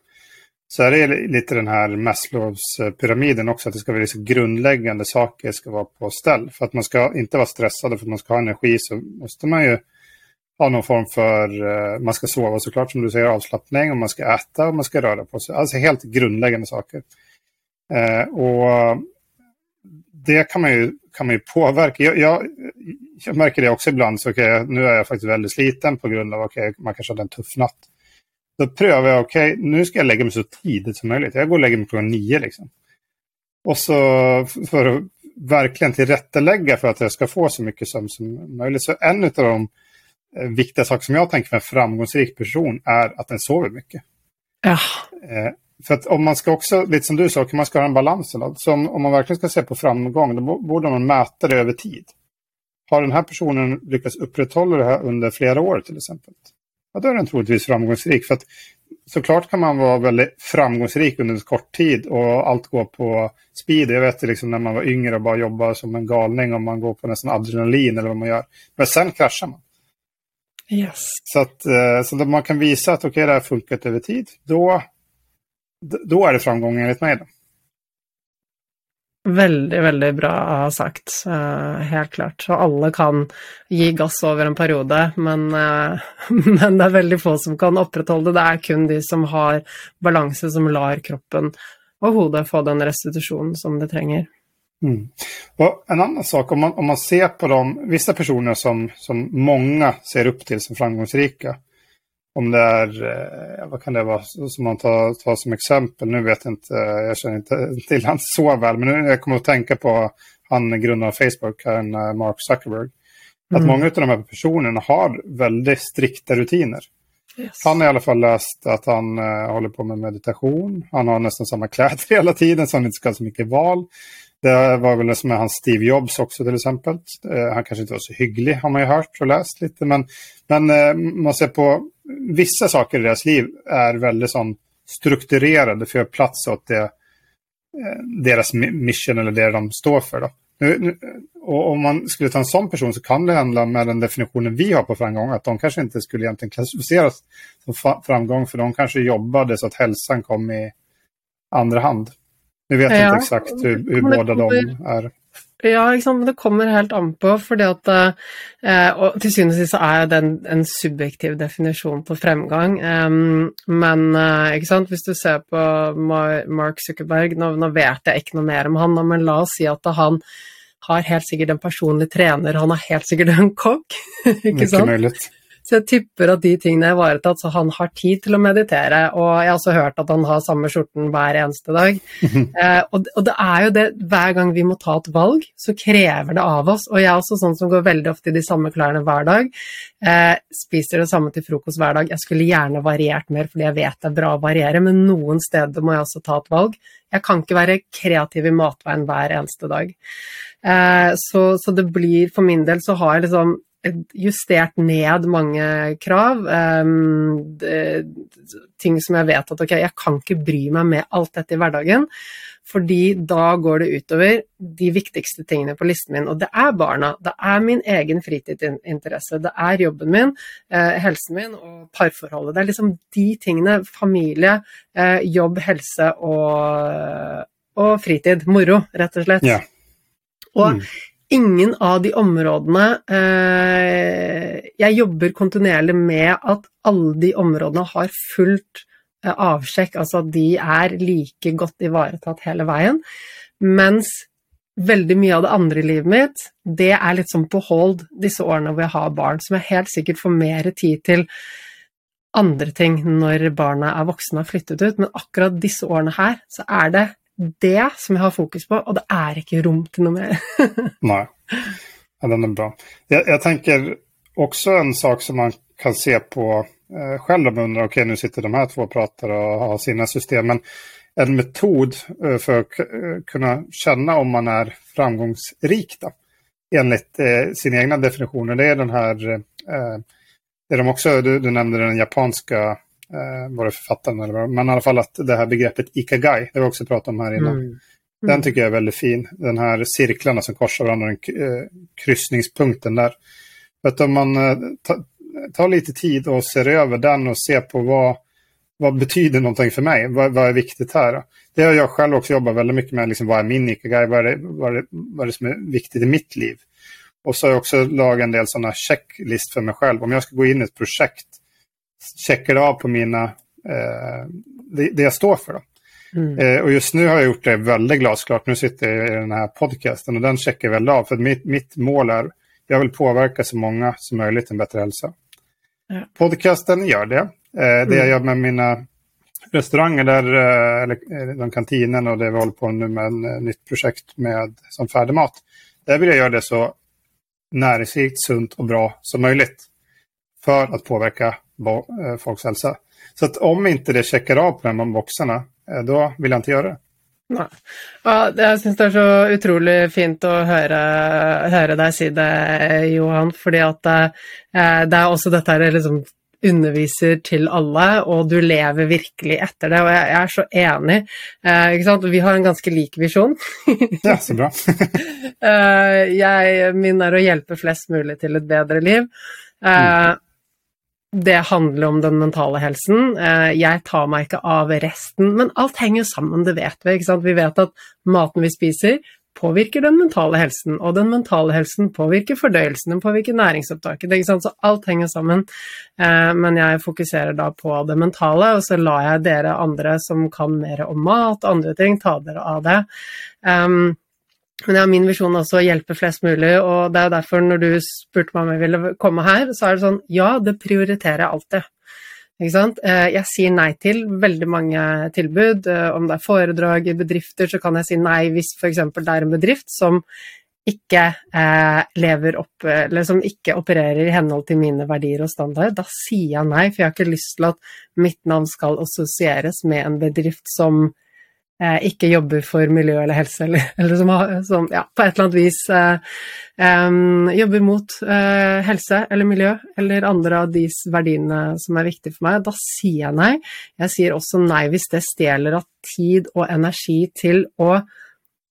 A: så är det lite den här Maslows eh, pyramiden också, att det ska vara liksom grundläggande saker ska vara på ställ. För att man ska inte vara stressad för att man ska ha energi så måste man ju ha någon form för, uh, man ska sova såklart som du säger, avslappning och man ska äta och man ska röra på sig. Alltså helt grundläggande saker. Uh, och det kan man ju, kan man ju påverka. Jag, jag, jag märker det också ibland, så okay, nu är jag faktiskt väldigt sliten på grund av okay, man kanske hade en tuff natt. Då prövar jag, okej, okay, nu ska jag lägga mig så tidigt som möjligt. Jag går och lägger mig klockan nio liksom. Och så för att verkligen tillrättalägga för att jag ska få så mycket som, som möjligt. Så en av de viktige viktiga saker som jag tänker med en framgångsrik person är att den sover mycket.
B: Ja.
A: Eh, för att om man ska också, lite som du sa, man ska ha en balanse. Så om, om man verkligen ska se på framgång, då borde man mäta det över tid. Har den här personen lyckats upprätthålla det här under flera år till exempel? Ja, då är den troligtvis framgångsrik. För att såklart kan man vara väldigt framgångsrik under en kort tid och allt går på speed. Jag vet liksom när man var yngre och bara jobbade som en galning och man går på nästan adrenalin eller vad man gör. Men sen kraschar man.
B: Yes.
A: Så att, eh, så att man kan visa att okej, okay, det har funkat över tid. Då, då är det framgång enligt mig. Då.
B: Veldig, veldig bra sagt. Uh, helt klart. Så alle kan gi gass over en periode, men, uh, men, det er veldig få som kan opprettholde det. Det er kun de som har balanse, som lar kroppen og hodet få den restitusjonen som de trenger.
A: Mm. Og en annen sak, om man, om man ser på de, visse personer som, som mange ser opp til som framgångsrike, om det är, eh, vad kan det vara, som man tar, tar som exempel, nu vet jag inte, jag känner inte till han så väl, men nu jag kommer att tänka på han grundaren av Facebook, han eh, Mark Zuckerberg. Att mm. många av de här personerna har väldigt strikta rutiner. Yes. Han har i alla fall läst att han uh, håller på med meditation. Han har nästan samma kläder hela tiden så han inte ska ha så mycket val. Det var väl som er hans Steve Jobs också till exempel. Uh, han kanske inte var så hygglig har man ju hört och läst lite. Men, men uh, man ser på vissa saker i deras liv är väldigt sån strukturerade för att göra plats åt det, eh, deras mission eller det de står för. Då. Nu, nu, och om man skulle ta en sån person så kan det handla med den definitionen vi har på framgång, att de kanske inte skulle egentligen klassificeras som framgång, för de kanske jobbade så att hälsan kom i andra hand. Nu vet jag ja. inte exakt hur, hur båda de är.
B: Ja, ikke sant? men det kommer helt an på. fordi at, eh, og Til syvende og sist er det en, en, subjektiv definisjon på fremgang. Um, men eh, ikke sant? hvis du ser på Mark Zuckerberg nå, nå, vet jeg ikke noe mer om han, men la oss si at han har helt sikkert en personlig trener, han har helt sikkert en kokk. ikke sant? Mulig. Så jeg tipper at de tingene er ivaretatt, så han har tid til å meditere. Og jeg har også hørt at han har samme skjorten hver eneste dag. eh, og, og, det er jo det, hver gang vi må ta et valg, så krever det av oss. Og jeg er også sånn som går veldig ofte i de samme klærne hver dag. Eh, spiser det samme til frokost hver dag. Jeg skulle gjerne variert mer, fordi jeg vet det er bra å variere, men noen steder må jeg også ta et valg. Jeg kan ikke være kreativ i matveien hver eneste dag. Eh, så, så, det blir, for min del så har jeg liksom justert ned mange krav. Um, det, ting som jeg vet at ok, jeg kan ikke bry meg med alt dette i hverdagen. Fordi da går det utover de viktigste tingene på listen min. Og det er barna, det er min egen fritidsinteresse, det er jobben min, eh, helsen min og parforholdet. Det er liksom de tingene. Familie, eh, jobb, helse og, og, fritid. Moro, rett og slett.
A: Ja.
B: Og mm ingen av de områdene eh, Jeg jobber kontinuerlig med at alle de områdene har fullt eh, avsjekk, altså at de er like godt ivaretatt hele veien. Mens veldig mye av det andre i livet mitt, det er litt sånn på hold disse årene hvor jeg har barn, som jeg helt sikkert får mer tid til andre ting når barna er voksne og har flyttet ut, men akkurat disse årene her, så er det det som jeg har fokus på, og det er ikke rom til noe mer.
A: Nei, ja, den er bra. Jeg, jeg tenker også en sak som man kan se på eh, selv om man undrer, ok, nå sitter de her to og prater og har sine system, men en metod eh, å kunne kjenne om man er framgångsrik da, enligt eh, sine egne definisjoner. Det er den her eh, det de också, du, du nämnde den japanska eh, det författaren eller vad, men i alla fall att det här begreppet ikagai, det har vi också pratat om här innan. Mm. Den mm. tycker jag är väldigt fin. Den här cirklarna som korsar varandra, den eh, kryssningspunkten där. För att om man eh, tar lite tid och ser över den och ser på vad, vad betyder någonting för mig? Vad, vad, är viktigt här? Det har jag själv också jobbat väldigt mycket med. Liksom, vad är min ikagai? Vad är, det, vad, är det, vad är det som är viktigt i mitt liv? Och så har jag också lagat en del sådana checklist för mig själv. Om jag ska gå in i ett projekt, checkar det av på mina, eh, det, det, jag står för. Mm. Eh, och just nu har jag gjort det väldigt glasklart. Nu sitter jag i den här podcasten och den checkar jag väl av. För mitt, mitt mål är, jag vill påverka så många som möjligt en bättre hälsa. Ja. Podcasten gör det. Eh, det jag mm. gör med mina restauranger, där, eh, eller de kantinen och det vi håller på nu med en nytt projekt med som färdigmat. Där vill jag göra det så näringsrikt, sunt och bra som möjligt. För att påverka folks hälsa. Så att om inte det checkar av på de här boxarna, då vill jag inte göra det.
B: Nei. Ja, jeg syns det er så utrolig fint å høre, høre, deg si det, Johan. fordi at det, det er også dette her liksom underviser til alle, og du lever virkelig etter det. Og jeg, jeg er så enig. Eh, ikke sant? Vi har en ganske lik visjon.
A: ja, så bra.
B: eh, jeg, min er å hjelpe flest mulig til et bedre liv. Eh, mm. Det handler om den mentale helsen. Eh, jeg tar meg ikke av resten, men alt henger sammen, det vet vi. ikke sant? Vi vet at maten vi spiser, påvirker den mentale helsen, og den mentale helsen påvirker fordøyelsen, den påvirker næringsopptaket. Så alt henger sammen. Eh, men jeg fokuserer da på det mentale, og så lar jeg dere andre som kan mer om mat og andre ting, ta dere av det. Men ja, min visjon er også å hjelpe flest mulig, og det er derfor når du spurte meg om jeg ville komme her, så er det sånn ja, det prioriterer jeg alltid. Eh, jeg sier nei til veldig mange tilbud. Eh, om det er foredrag i bedrifter, så kan jeg si nei hvis f.eks. det er en bedrift som ikke eh, lever opp, eller som ikke opererer i henhold til mine verdier og standarder. Da sier jeg nei, for jeg har ikke lyst til at mitt navn skal assosieres med en bedrift som ikke jobber for miljø eller helse, eller, eller som, som ja, på et eller annet vis eh, um, jobber mot eh, helse eller miljø, eller andre av de verdiene som er viktige for meg, da sier jeg nei. Jeg sier også nei hvis det stjeler av tid og energi til å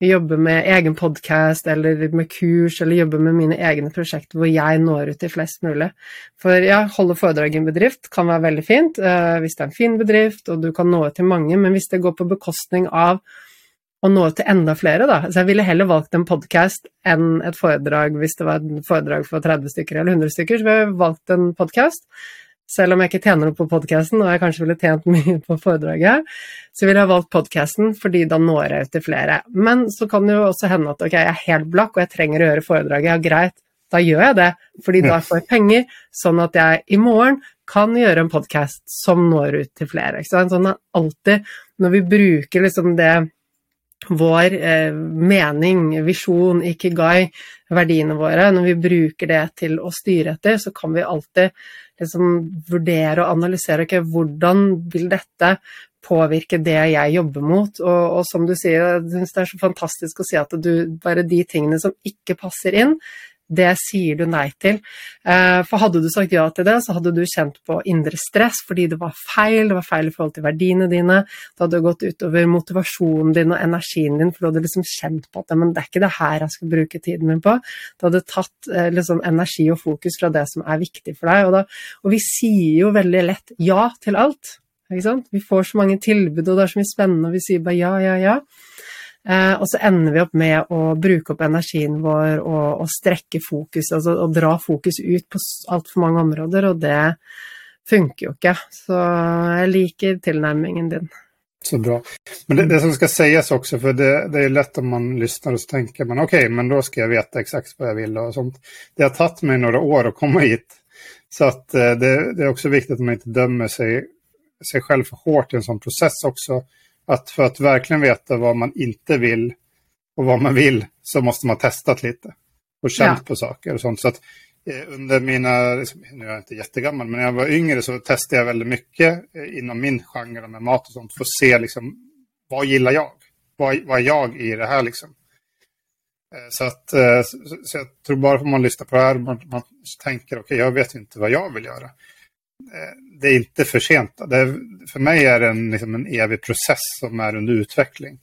B: jobbe med egen podkast eller med kurs, eller jobbe med mine egne prosjekter hvor jeg når ut til flest mulig. For ja, holde foredrag i en bedrift kan være veldig fint uh, hvis det er en fin bedrift og du kan nå ut til mange, men hvis det går på bekostning av å nå ut til enda flere, da. Så jeg ville heller valgt en podkast enn et foredrag hvis det var et foredrag for 30 stykker eller 100 stykker, så ville jeg valgt en podkast selv om jeg ikke tjener noe på podkasten, og jeg kanskje ville tjent mye på foredraget, så ville jeg valgt podkasten fordi da når jeg ut til flere. Men så kan det jo også hende at ok, jeg er helt blakk og jeg trenger å gjøre foredraget. Ja, greit, da gjør jeg det, fordi da får jeg penger, sånn at jeg i morgen kan gjøre en podkast som når ut til flere. Ikke sant? Sånn er alltid, når vi bruker liksom det vår eh, mening, visjon, ikigai, verdiene våre, når vi bruker det til å styre etter, så kan vi alltid liksom vurdere og analysere okay, hvordan vil dette påvirke det jeg jobber mot. Og, og som du sier, jeg syns det er så fantastisk å si at du, bare de tingene som ikke passer inn, det sier du nei til. Eh, for hadde du sagt ja til det, så hadde du kjent på indre stress fordi det var feil, det var feil i forhold til verdiene dine, det hadde gått utover motivasjonen din og energien din, for du hadde liksom kjent på at men det er ikke det her jeg skal bruke tiden min på. Det hadde tatt eh, liksom energi og fokus fra det som er viktig for deg. Og, da, og vi sier jo veldig lett ja til alt. Vi får så mange tilbud, og det er så mye spennende, og vi sier bare ja, ja, ja. Eh, og så ender vi opp med å bruke opp energien vår og, og strekke fokus, altså å dra fokus ut på altfor mange områder, og det funker jo ikke. Så jeg liker tilnærmingen din.
A: Så bra. Men det, det, som skal sies også, for det, det er lett om man lysner og så tenker man ok, men da skal jeg vite exakt hva jeg vil og sånt. Det har tatt meg noen år å komme hit. Så att eh, det, det, er også viktig at man ikke dømmer seg, seg selv for hårt i en sånn prosess också. Att för att verkligen veta vad man inte vill och vad man vill så måste man testat lite och känt ja. på saker och sånt. Så att eh, under mina, liksom, nu är jag inte jättegammal, men när jag var yngre så testade jag väldigt mycket eh, inom min genre med mat och sånt för att se liksom, vad gillar jag? Vad, vad är jag i det här liksom? Eh, så, att, så, så jag tror bara om man lyssnar på det här, man, man tänker okej, okay, jag vet inte vad jag vill göra. Det är inte för sent. Är, för mig är det en, liksom en evig process som är under utveckling.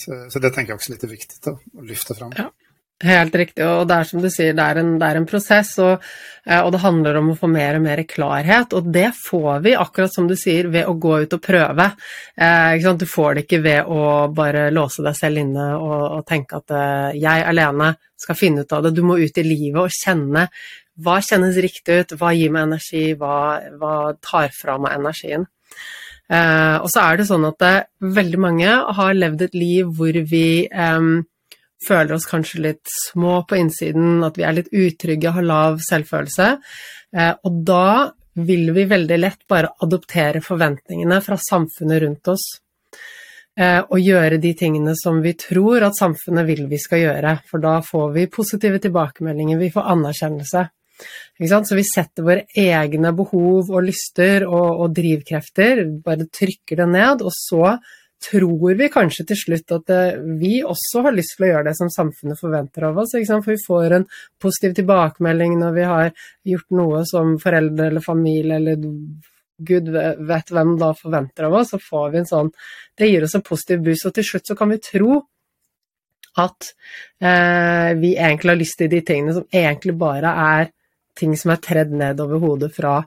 A: Så, så det tänker jag också är lite viktigt att, att lyfta fram.
B: Ja. Helt riktig, og det er som du sier, det er en, det er en prosess, og, eh, og, det handler om å få mer og mer klarhet. Og det får vi, akkurat som du sier, ved å gå ut og prøve. Eh, du får det ikke ved å bare låse deg selv inne og, og tenke at eh, jeg alene skal finne ut av det. Du må ut i livet og kjenne hva kjennes riktig ut, hva gir meg energi, hva, hva tar fra meg energien. Eh, og så er det sånn at det, eh, veldig mange har levd et liv hvor vi eh, føler oss kanskje litt små på innsiden, at vi er litt utrygge, har lav selvfølelse. Eh, og da vil vi veldig lett bare adoptere forventningene fra samfunnet rundt oss. Eh, og gjøre de tingene som vi tror at samfunnet vil vi skal gjøre. For da får vi positive tilbakemeldinger, vi får anerkjennelse. Så vi setter våre egne behov og lyster og, og drivkrefter, bare trykker det ned, og så tror vi kanskje til slutt at eh, vi også har lyst til å gjøre det som samfunnet forventer av oss. For vi får en positiv tilbakemelding når vi har gjort noe som foreldre eller familie eller gud vet hvem da forventer av oss, så får vi en sånn Det gir oss en positiv buss, og til slutt så kan vi tro at eh, vi egentlig har lyst til de tingene som egentlig bare er ting som er tredd ned over hodet fra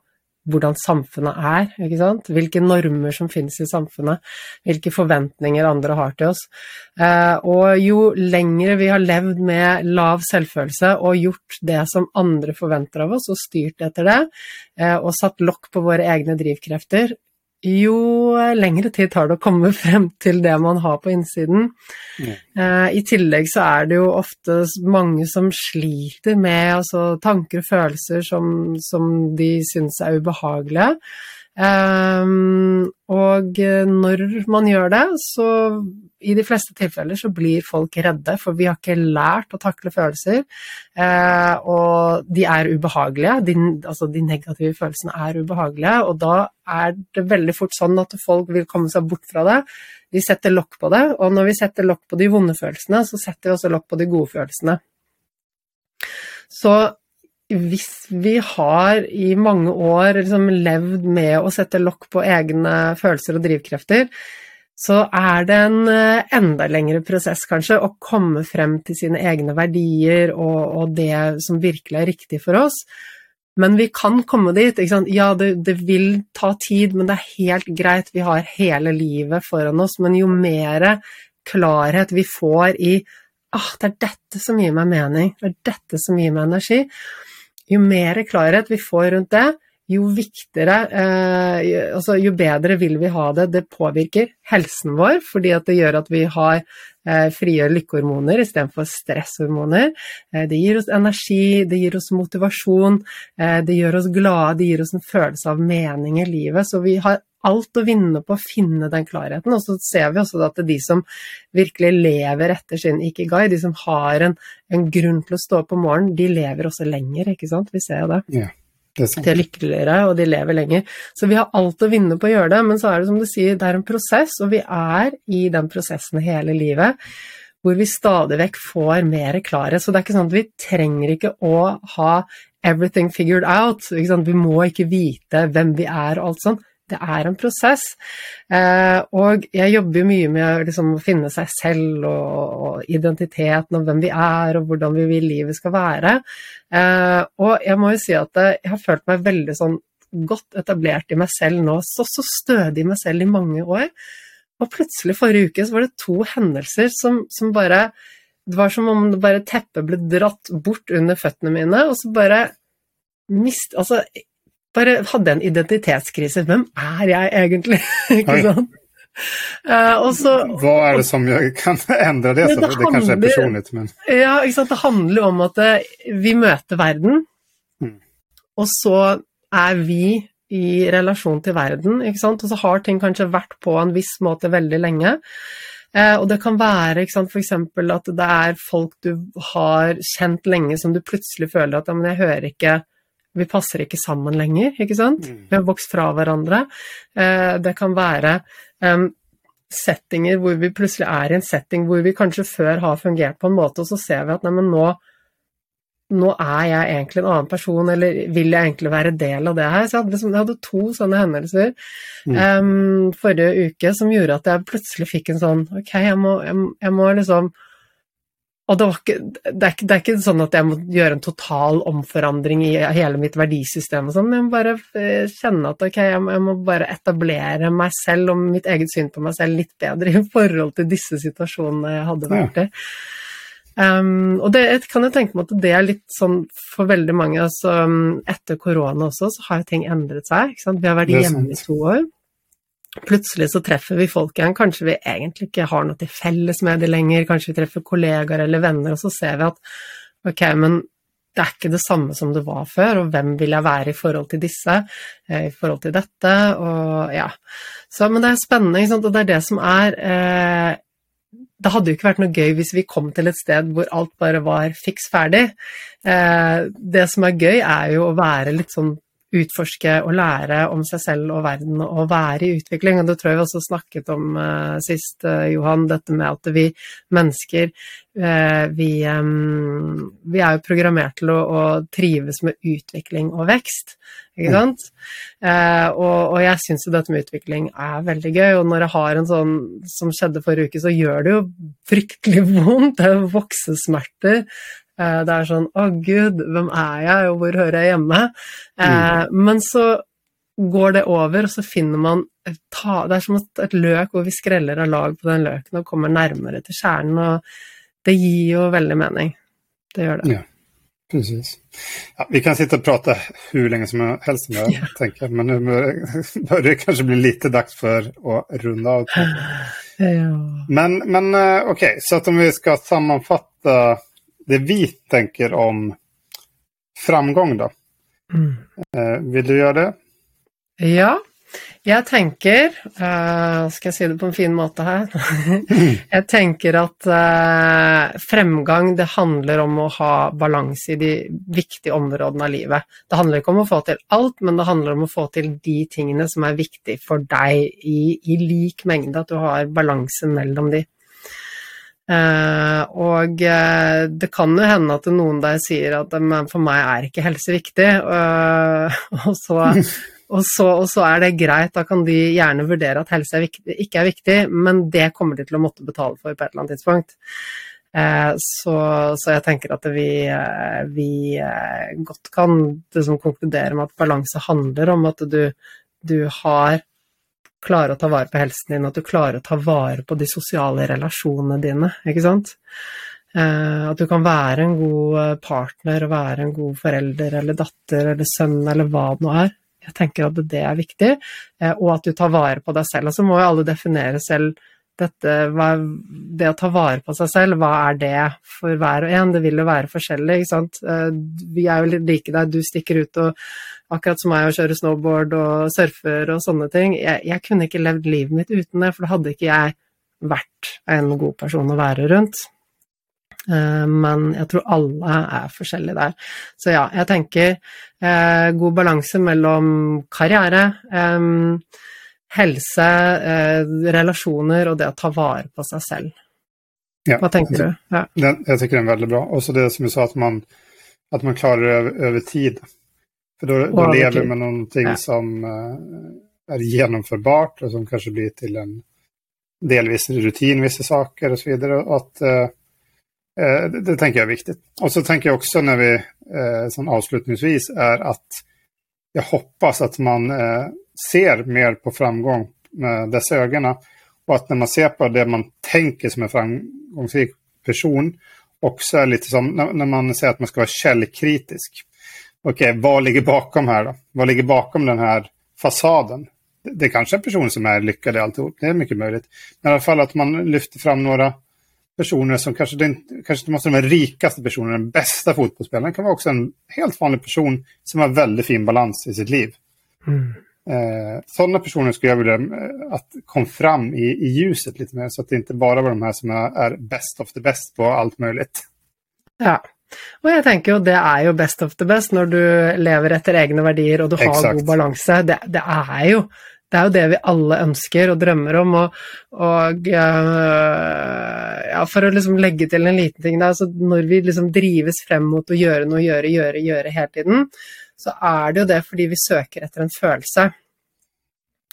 B: hvordan samfunnet er, ikke sant? hvilke normer som finnes i samfunnet, hvilke forventninger andre har til oss. Eh, og jo lengre vi har levd med lav selvfølelse og gjort det som andre forventer av oss, og styrt etter det, eh, og satt lokk på våre egne drivkrefter, jo lengre tid tar det å komme frem til det man har på innsiden. Mm. Uh, I tillegg så er det jo ofte mange som sliter med altså, tanker og følelser som, som de syns er ubehagelige. Um, og når man gjør det, så i de fleste tilfeller så blir folk redde, for vi har ikke lært å takle følelser. Uh, og de er ubehagelige. De, altså de negative følelsene er ubehagelige, og da er det veldig fort sånn at folk vil komme seg bort fra det. Vi setter lokk på det, og når vi setter lokk på de vonde følelsene, så setter vi også lokk på de gode følelsene. Så hvis vi har i mange år liksom levd med å sette lokk på egne følelser og drivkrefter, så er det en eh, enda lengre prosess, kanskje, å komme frem til sine egne verdier og, og det som virkelig er riktig for oss. Men vi kan komme dit. Ja, det, det, vil ta tid, men det er helt greit. Vi har hele livet foran oss. Men jo mer klarhet vi får i ah, det er dette som gir meg mening, det er dette som gir meg energi, jo mer klarhet vi får rundt det, jo viktigere, eh, altså jo bedre vil vi ha det. Det påvirker helsen vår, fordi det gjør at vi har eh, frigjør lykkehormoner istedenfor stresshormoner. Eh, det gir oss energi, det gir oss motivasjon, eh, det gjør oss glade, det gir oss en følelse av mening i livet. Så vi har alt å vinne på å finne den klarheten. Og så ser vi også at de som virkelig lever etter sin ikigai, de som har en, en grunn til å stå opp om morgenen, de lever også lenger, ikke sant. Vi ser jo det.
A: Yeah.
B: De er lykkeligere, og de lever lenger. Så vi har alt å vinne på å gjøre det, men så er det som du sier, det er en prosess, og vi er i den prosessen hele livet. Hvor vi stadig vekk får mer klarhet. Så det er ikke sånn at vi trenger ikke å ha everything figured out. Vi må ikke vite hvem vi er og alt sånt det er en prosess. Eh, og jeg jobber jo mye med liksom, å finne seg selv og, og, identiteten og hvem vi er og hvordan vi vil livet skal være. Eh, og jeg må jo si at jeg har følt meg veldig sånn godt etablert i meg selv nå, så, så stødig i meg selv i mange år. Og plutselig forrige uke så var det to hendelser som, som bare Det var som om bare teppet ble dratt bort under føttene mine, og så bare mist... Altså, bare hadde en identitetskrise. Hvem er jeg egentlig? ikke sant? Uh, og så,
A: Hva er det som kan endre det?
B: Det
A: Så? Det, kanskje er
B: handler-
A: personlig, men
B: ja? Det handler om at eh, vi møter verden,
A: Mm.
B: og så er vi i relasjon til verden, og så har ting kanskje vært på en viss måte veldig lenge. Eh, og det kan være f.eks. at det er folk du har kjent lenge som du plutselig føler at ja, men jeg hører ikke Vi passer ikke sammen lenger, ikke sant?
A: Mm.
B: Vi har vokst fra hverandre. Eh, det kan være em, settinger hvor vi plutselig er i en setting hvor vi kanskje før har fungert på en måte, og så ser vi at nei, men nå nå er jeg egentlig en annen person, eller vil jeg egentlig være del av det her? Så jeg hadde, liksom, jeg hadde to sånne hendelser
A: Mm.
B: um, forrige uke som gjorde at jeg plutselig fikk en sånn Ok, jeg må, jeg, jeg må liksom Og det, ikke, det, er ikke, det er ikke sånn at jeg må gjøre en total omforandring i hele mitt verdisystem, og sånn, jeg må bare eh, kjenne at ok, jeg må, jeg må bare etablere meg selv og mitt eget syn på meg selv litt bedre i forhold til disse situasjonene jeg hadde vært i. Um, og det jeg kan jeg tenke meg at det er litt sånn for veldig mange altså, um, Etter korona også, så har ting endret seg. Vi har vært hjemme i to år. Plutselig så treffer vi folk igjen. Kanskje vi egentlig ikke har noe til felles med de lenger. Kanskje vi treffer kollegaer eller venner, og så ser vi at ok, men det er ikke det samme som det var før, og hvem vil jeg være i forhold til disse, eh, i forhold til dette, og ja. Så, men det er spennende, ikke sant, og det er det som er eh, det hadde jo ikke vært noe gøy hvis vi kom til et sted hvor alt bare var fiks ferdig. Eh, det som er gøy, er jo å være litt sånn utforske og lære om seg selv og verden og være i utvikling. Og det tror jeg vi også snakket om eh, sist, eh, Johan, dette med at vi mennesker eh, vi, vi er jo programmert til å, å trives med utvikling og vekst. Ikke sant? Eh, og, og jeg syns jo dette med utvikling er veldig gøy, og når jeg har en sånn som skjedde forrige uke, så gjør det jo fryktelig vondt. Det er voksesmerter. Eh, det er sånn Å, gud, hvem er jeg, og hvor hører jeg hjemme? Mm. Men så går det over, og så finner man ta, Det er som et, løk hvor vi skreller av lag på den løken og kommer nærmere til kjernen, og det gir jo veldig mening. Det gjør det.
A: Ja. precis. Ja, vi kan sitte og prate hvor lenge som helst om det jag. Men nå bør det kanskje bli lite dags for å runde av.
B: Ja.
A: Men, men ok, så om vi skal sammanfatta det vi tänker om framgång då.
B: Mm.
A: Eh, vil du gjøre det?
B: Ja, jeg tenker uh, Skal jeg si det på en fin måte her? jeg tenker at uh, fremgang, det handler om å ha balanse i de viktige områdene av livet. Det handler ikke om å få til alt, men det handler om å få til de tingene som er viktige for deg i, i lik mengde, at du har balanse mellom de. Eh, og eh, det kan jo hende at noen der sier at men for meg er ikke helse viktig, eh, og, så, og, så, og så er det greit, da kan de gjerne vurdere at helse er viktig, ikke er viktig, men det kommer de til å måtte betale for på et eller annet tidspunkt. Eh, så, så jeg tenker at vi, vi godt kan liksom, konkludere med at balanse handler om at du, du har klare å ta vare på helsen din, at du klarer å ta vare på de sosiale relasjonene dine, ikke sant? Eh, at du kan være en god eh, partner være en god forelder eller datter eller sønn eller hva det nå er. Jeg tenker at det er viktig, eh, og at du tar vare på deg selv. Og så må jo alle definere selv dette, hva, det å ta vare på seg selv, hva er det for hver og en? Det vil jo være forskjellig, ikke sant. Eh, Vi er jo like deg, du stikker ut og akkurat som meg og kjører snowboard og surfer og sånne ting. Jeg, jeg kunne ikke levd livet mitt uten det, for da hadde ikke jeg vært en god person å være rundt. Eh, Men jeg tror alle er forskjellige der. Så ja, jeg tenker eh, god balanse mellom karriere, eh, helse, eh, relasjoner og det å ta vare på seg selv.
A: Ja,
B: Hva tenker du? Ja.
A: Den, jeg tenker den er veldig bra. Også det som du sa at man, at man klarer det over, over, tid. For da då lever man noe
B: Ja.
A: som eh, er gjennomførbart, og som kanskje blir til en delvis rutin, visse saker osv. så vidare. Och eh, eh, det, det tenker jeg er viktig. Og så tenker jeg også når vi, eh, sånn avslutningsvis, er at jeg hoppas at man eh, ser mer på framgång med dessa ögonen. Och att när man ser på det man tänker som en framgångsrik person också är lite som när man säger att man ska vara källkritisk. Okej, vad ligger bakom här då? Vad ligger bakom den här fasaden? det kanske en person som är lyckade alltihop, det är mycket möjligt. Men i alla fall att man lyfter fram några personer som kanske, det, kanske inte måste vara den rikaste personen, den bästa fotbollsspelaren. Kan vara också en helt vanlig person som har väldigt fin balans i sitt liv.
B: Mm.
A: Eh, sådana personer skulle jag vilja eh, att kom fram i, i ljuset lite mer så att det inte bara var de här som är, best of the best på allt möjligt.
B: Ja. Og jeg tenker jo det er jo best of the best når du lever etter egne verdier og du har
A: Exakt.
B: god balanse. Det, det, er jo, det er jo det vi alle ønsker og drømmer om. Og, og eh, ja, for å liksom legge til en liten ting der, så når vi liksom drives frem mot å gjøre noe, gjøre, gjøre, gjøre hele tiden, så er det jo det fordi vi søker etter en følelse.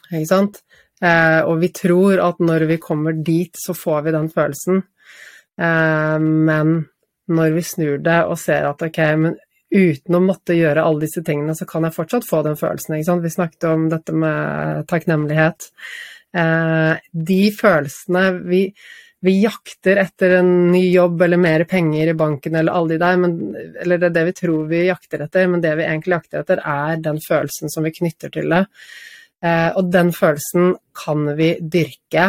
B: Ikke sant? Eh, og vi tror at når vi kommer dit, så får vi den følelsen. Eh, men når vi snur det og ser at ok, men uten å måtte gjøre alle disse tingene, så kan jeg fortsatt få den følelsen. Ikke sant? Vi snakket om dette med takknemlighet. Eh, de følelsene vi, vi jakter etter en ny jobb eller mer penger i banken eller alle de der, men, eller det er det vi tror vi jakter etter, men det vi egentlig jakter etter, er den følelsen som vi knytter til det. Eh, og den følelsen kan vi dyrke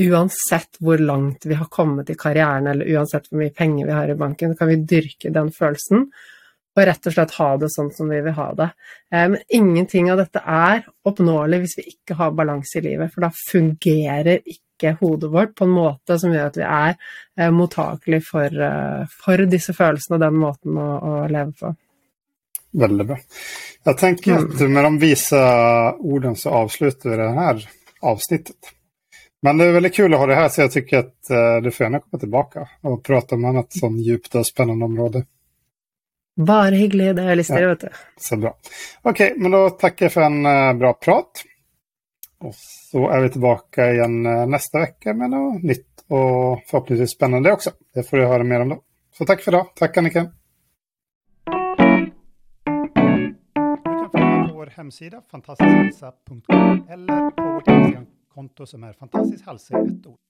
B: uansett hvor langt vi har kommet i karrieren, eller uansett hvor mye penger vi har i banken, kan vi dyrke den følelsen. Og rett og slett ha det sånn som vi vil ha det. Eh, Men ingenting av dette er oppnåelig hvis vi ikke har balanse i livet, for da fungerer ikke hodet vårt på en måte som gjør at vi er eh, mottakelige for, eh, for disse følelsene og den måten å, å leve på.
A: Veldig bra. Jeg
B: tenker
A: at med de vise orden så avslutter vi det här avsnittet. Men det är väldigt kul att ha det här så jag tycker att eh, du får gärna komma tillbaka och prata om annat sånt djupt och spännande område.
B: Bare hyggelig, det har jeg lyst til,
A: Ja.
B: vet du.
A: Så bra. Okej, men då tackar jag för en eh, bra prat. Och så er vi tilbake igjen neste uke med noe nytt og forhåpentligvis spennende også. Det får du høre mer om da. Så takk for da. Takk på vår hemsida eller på vårt Instagramkonto som är fantastisk hälsa i ett ord.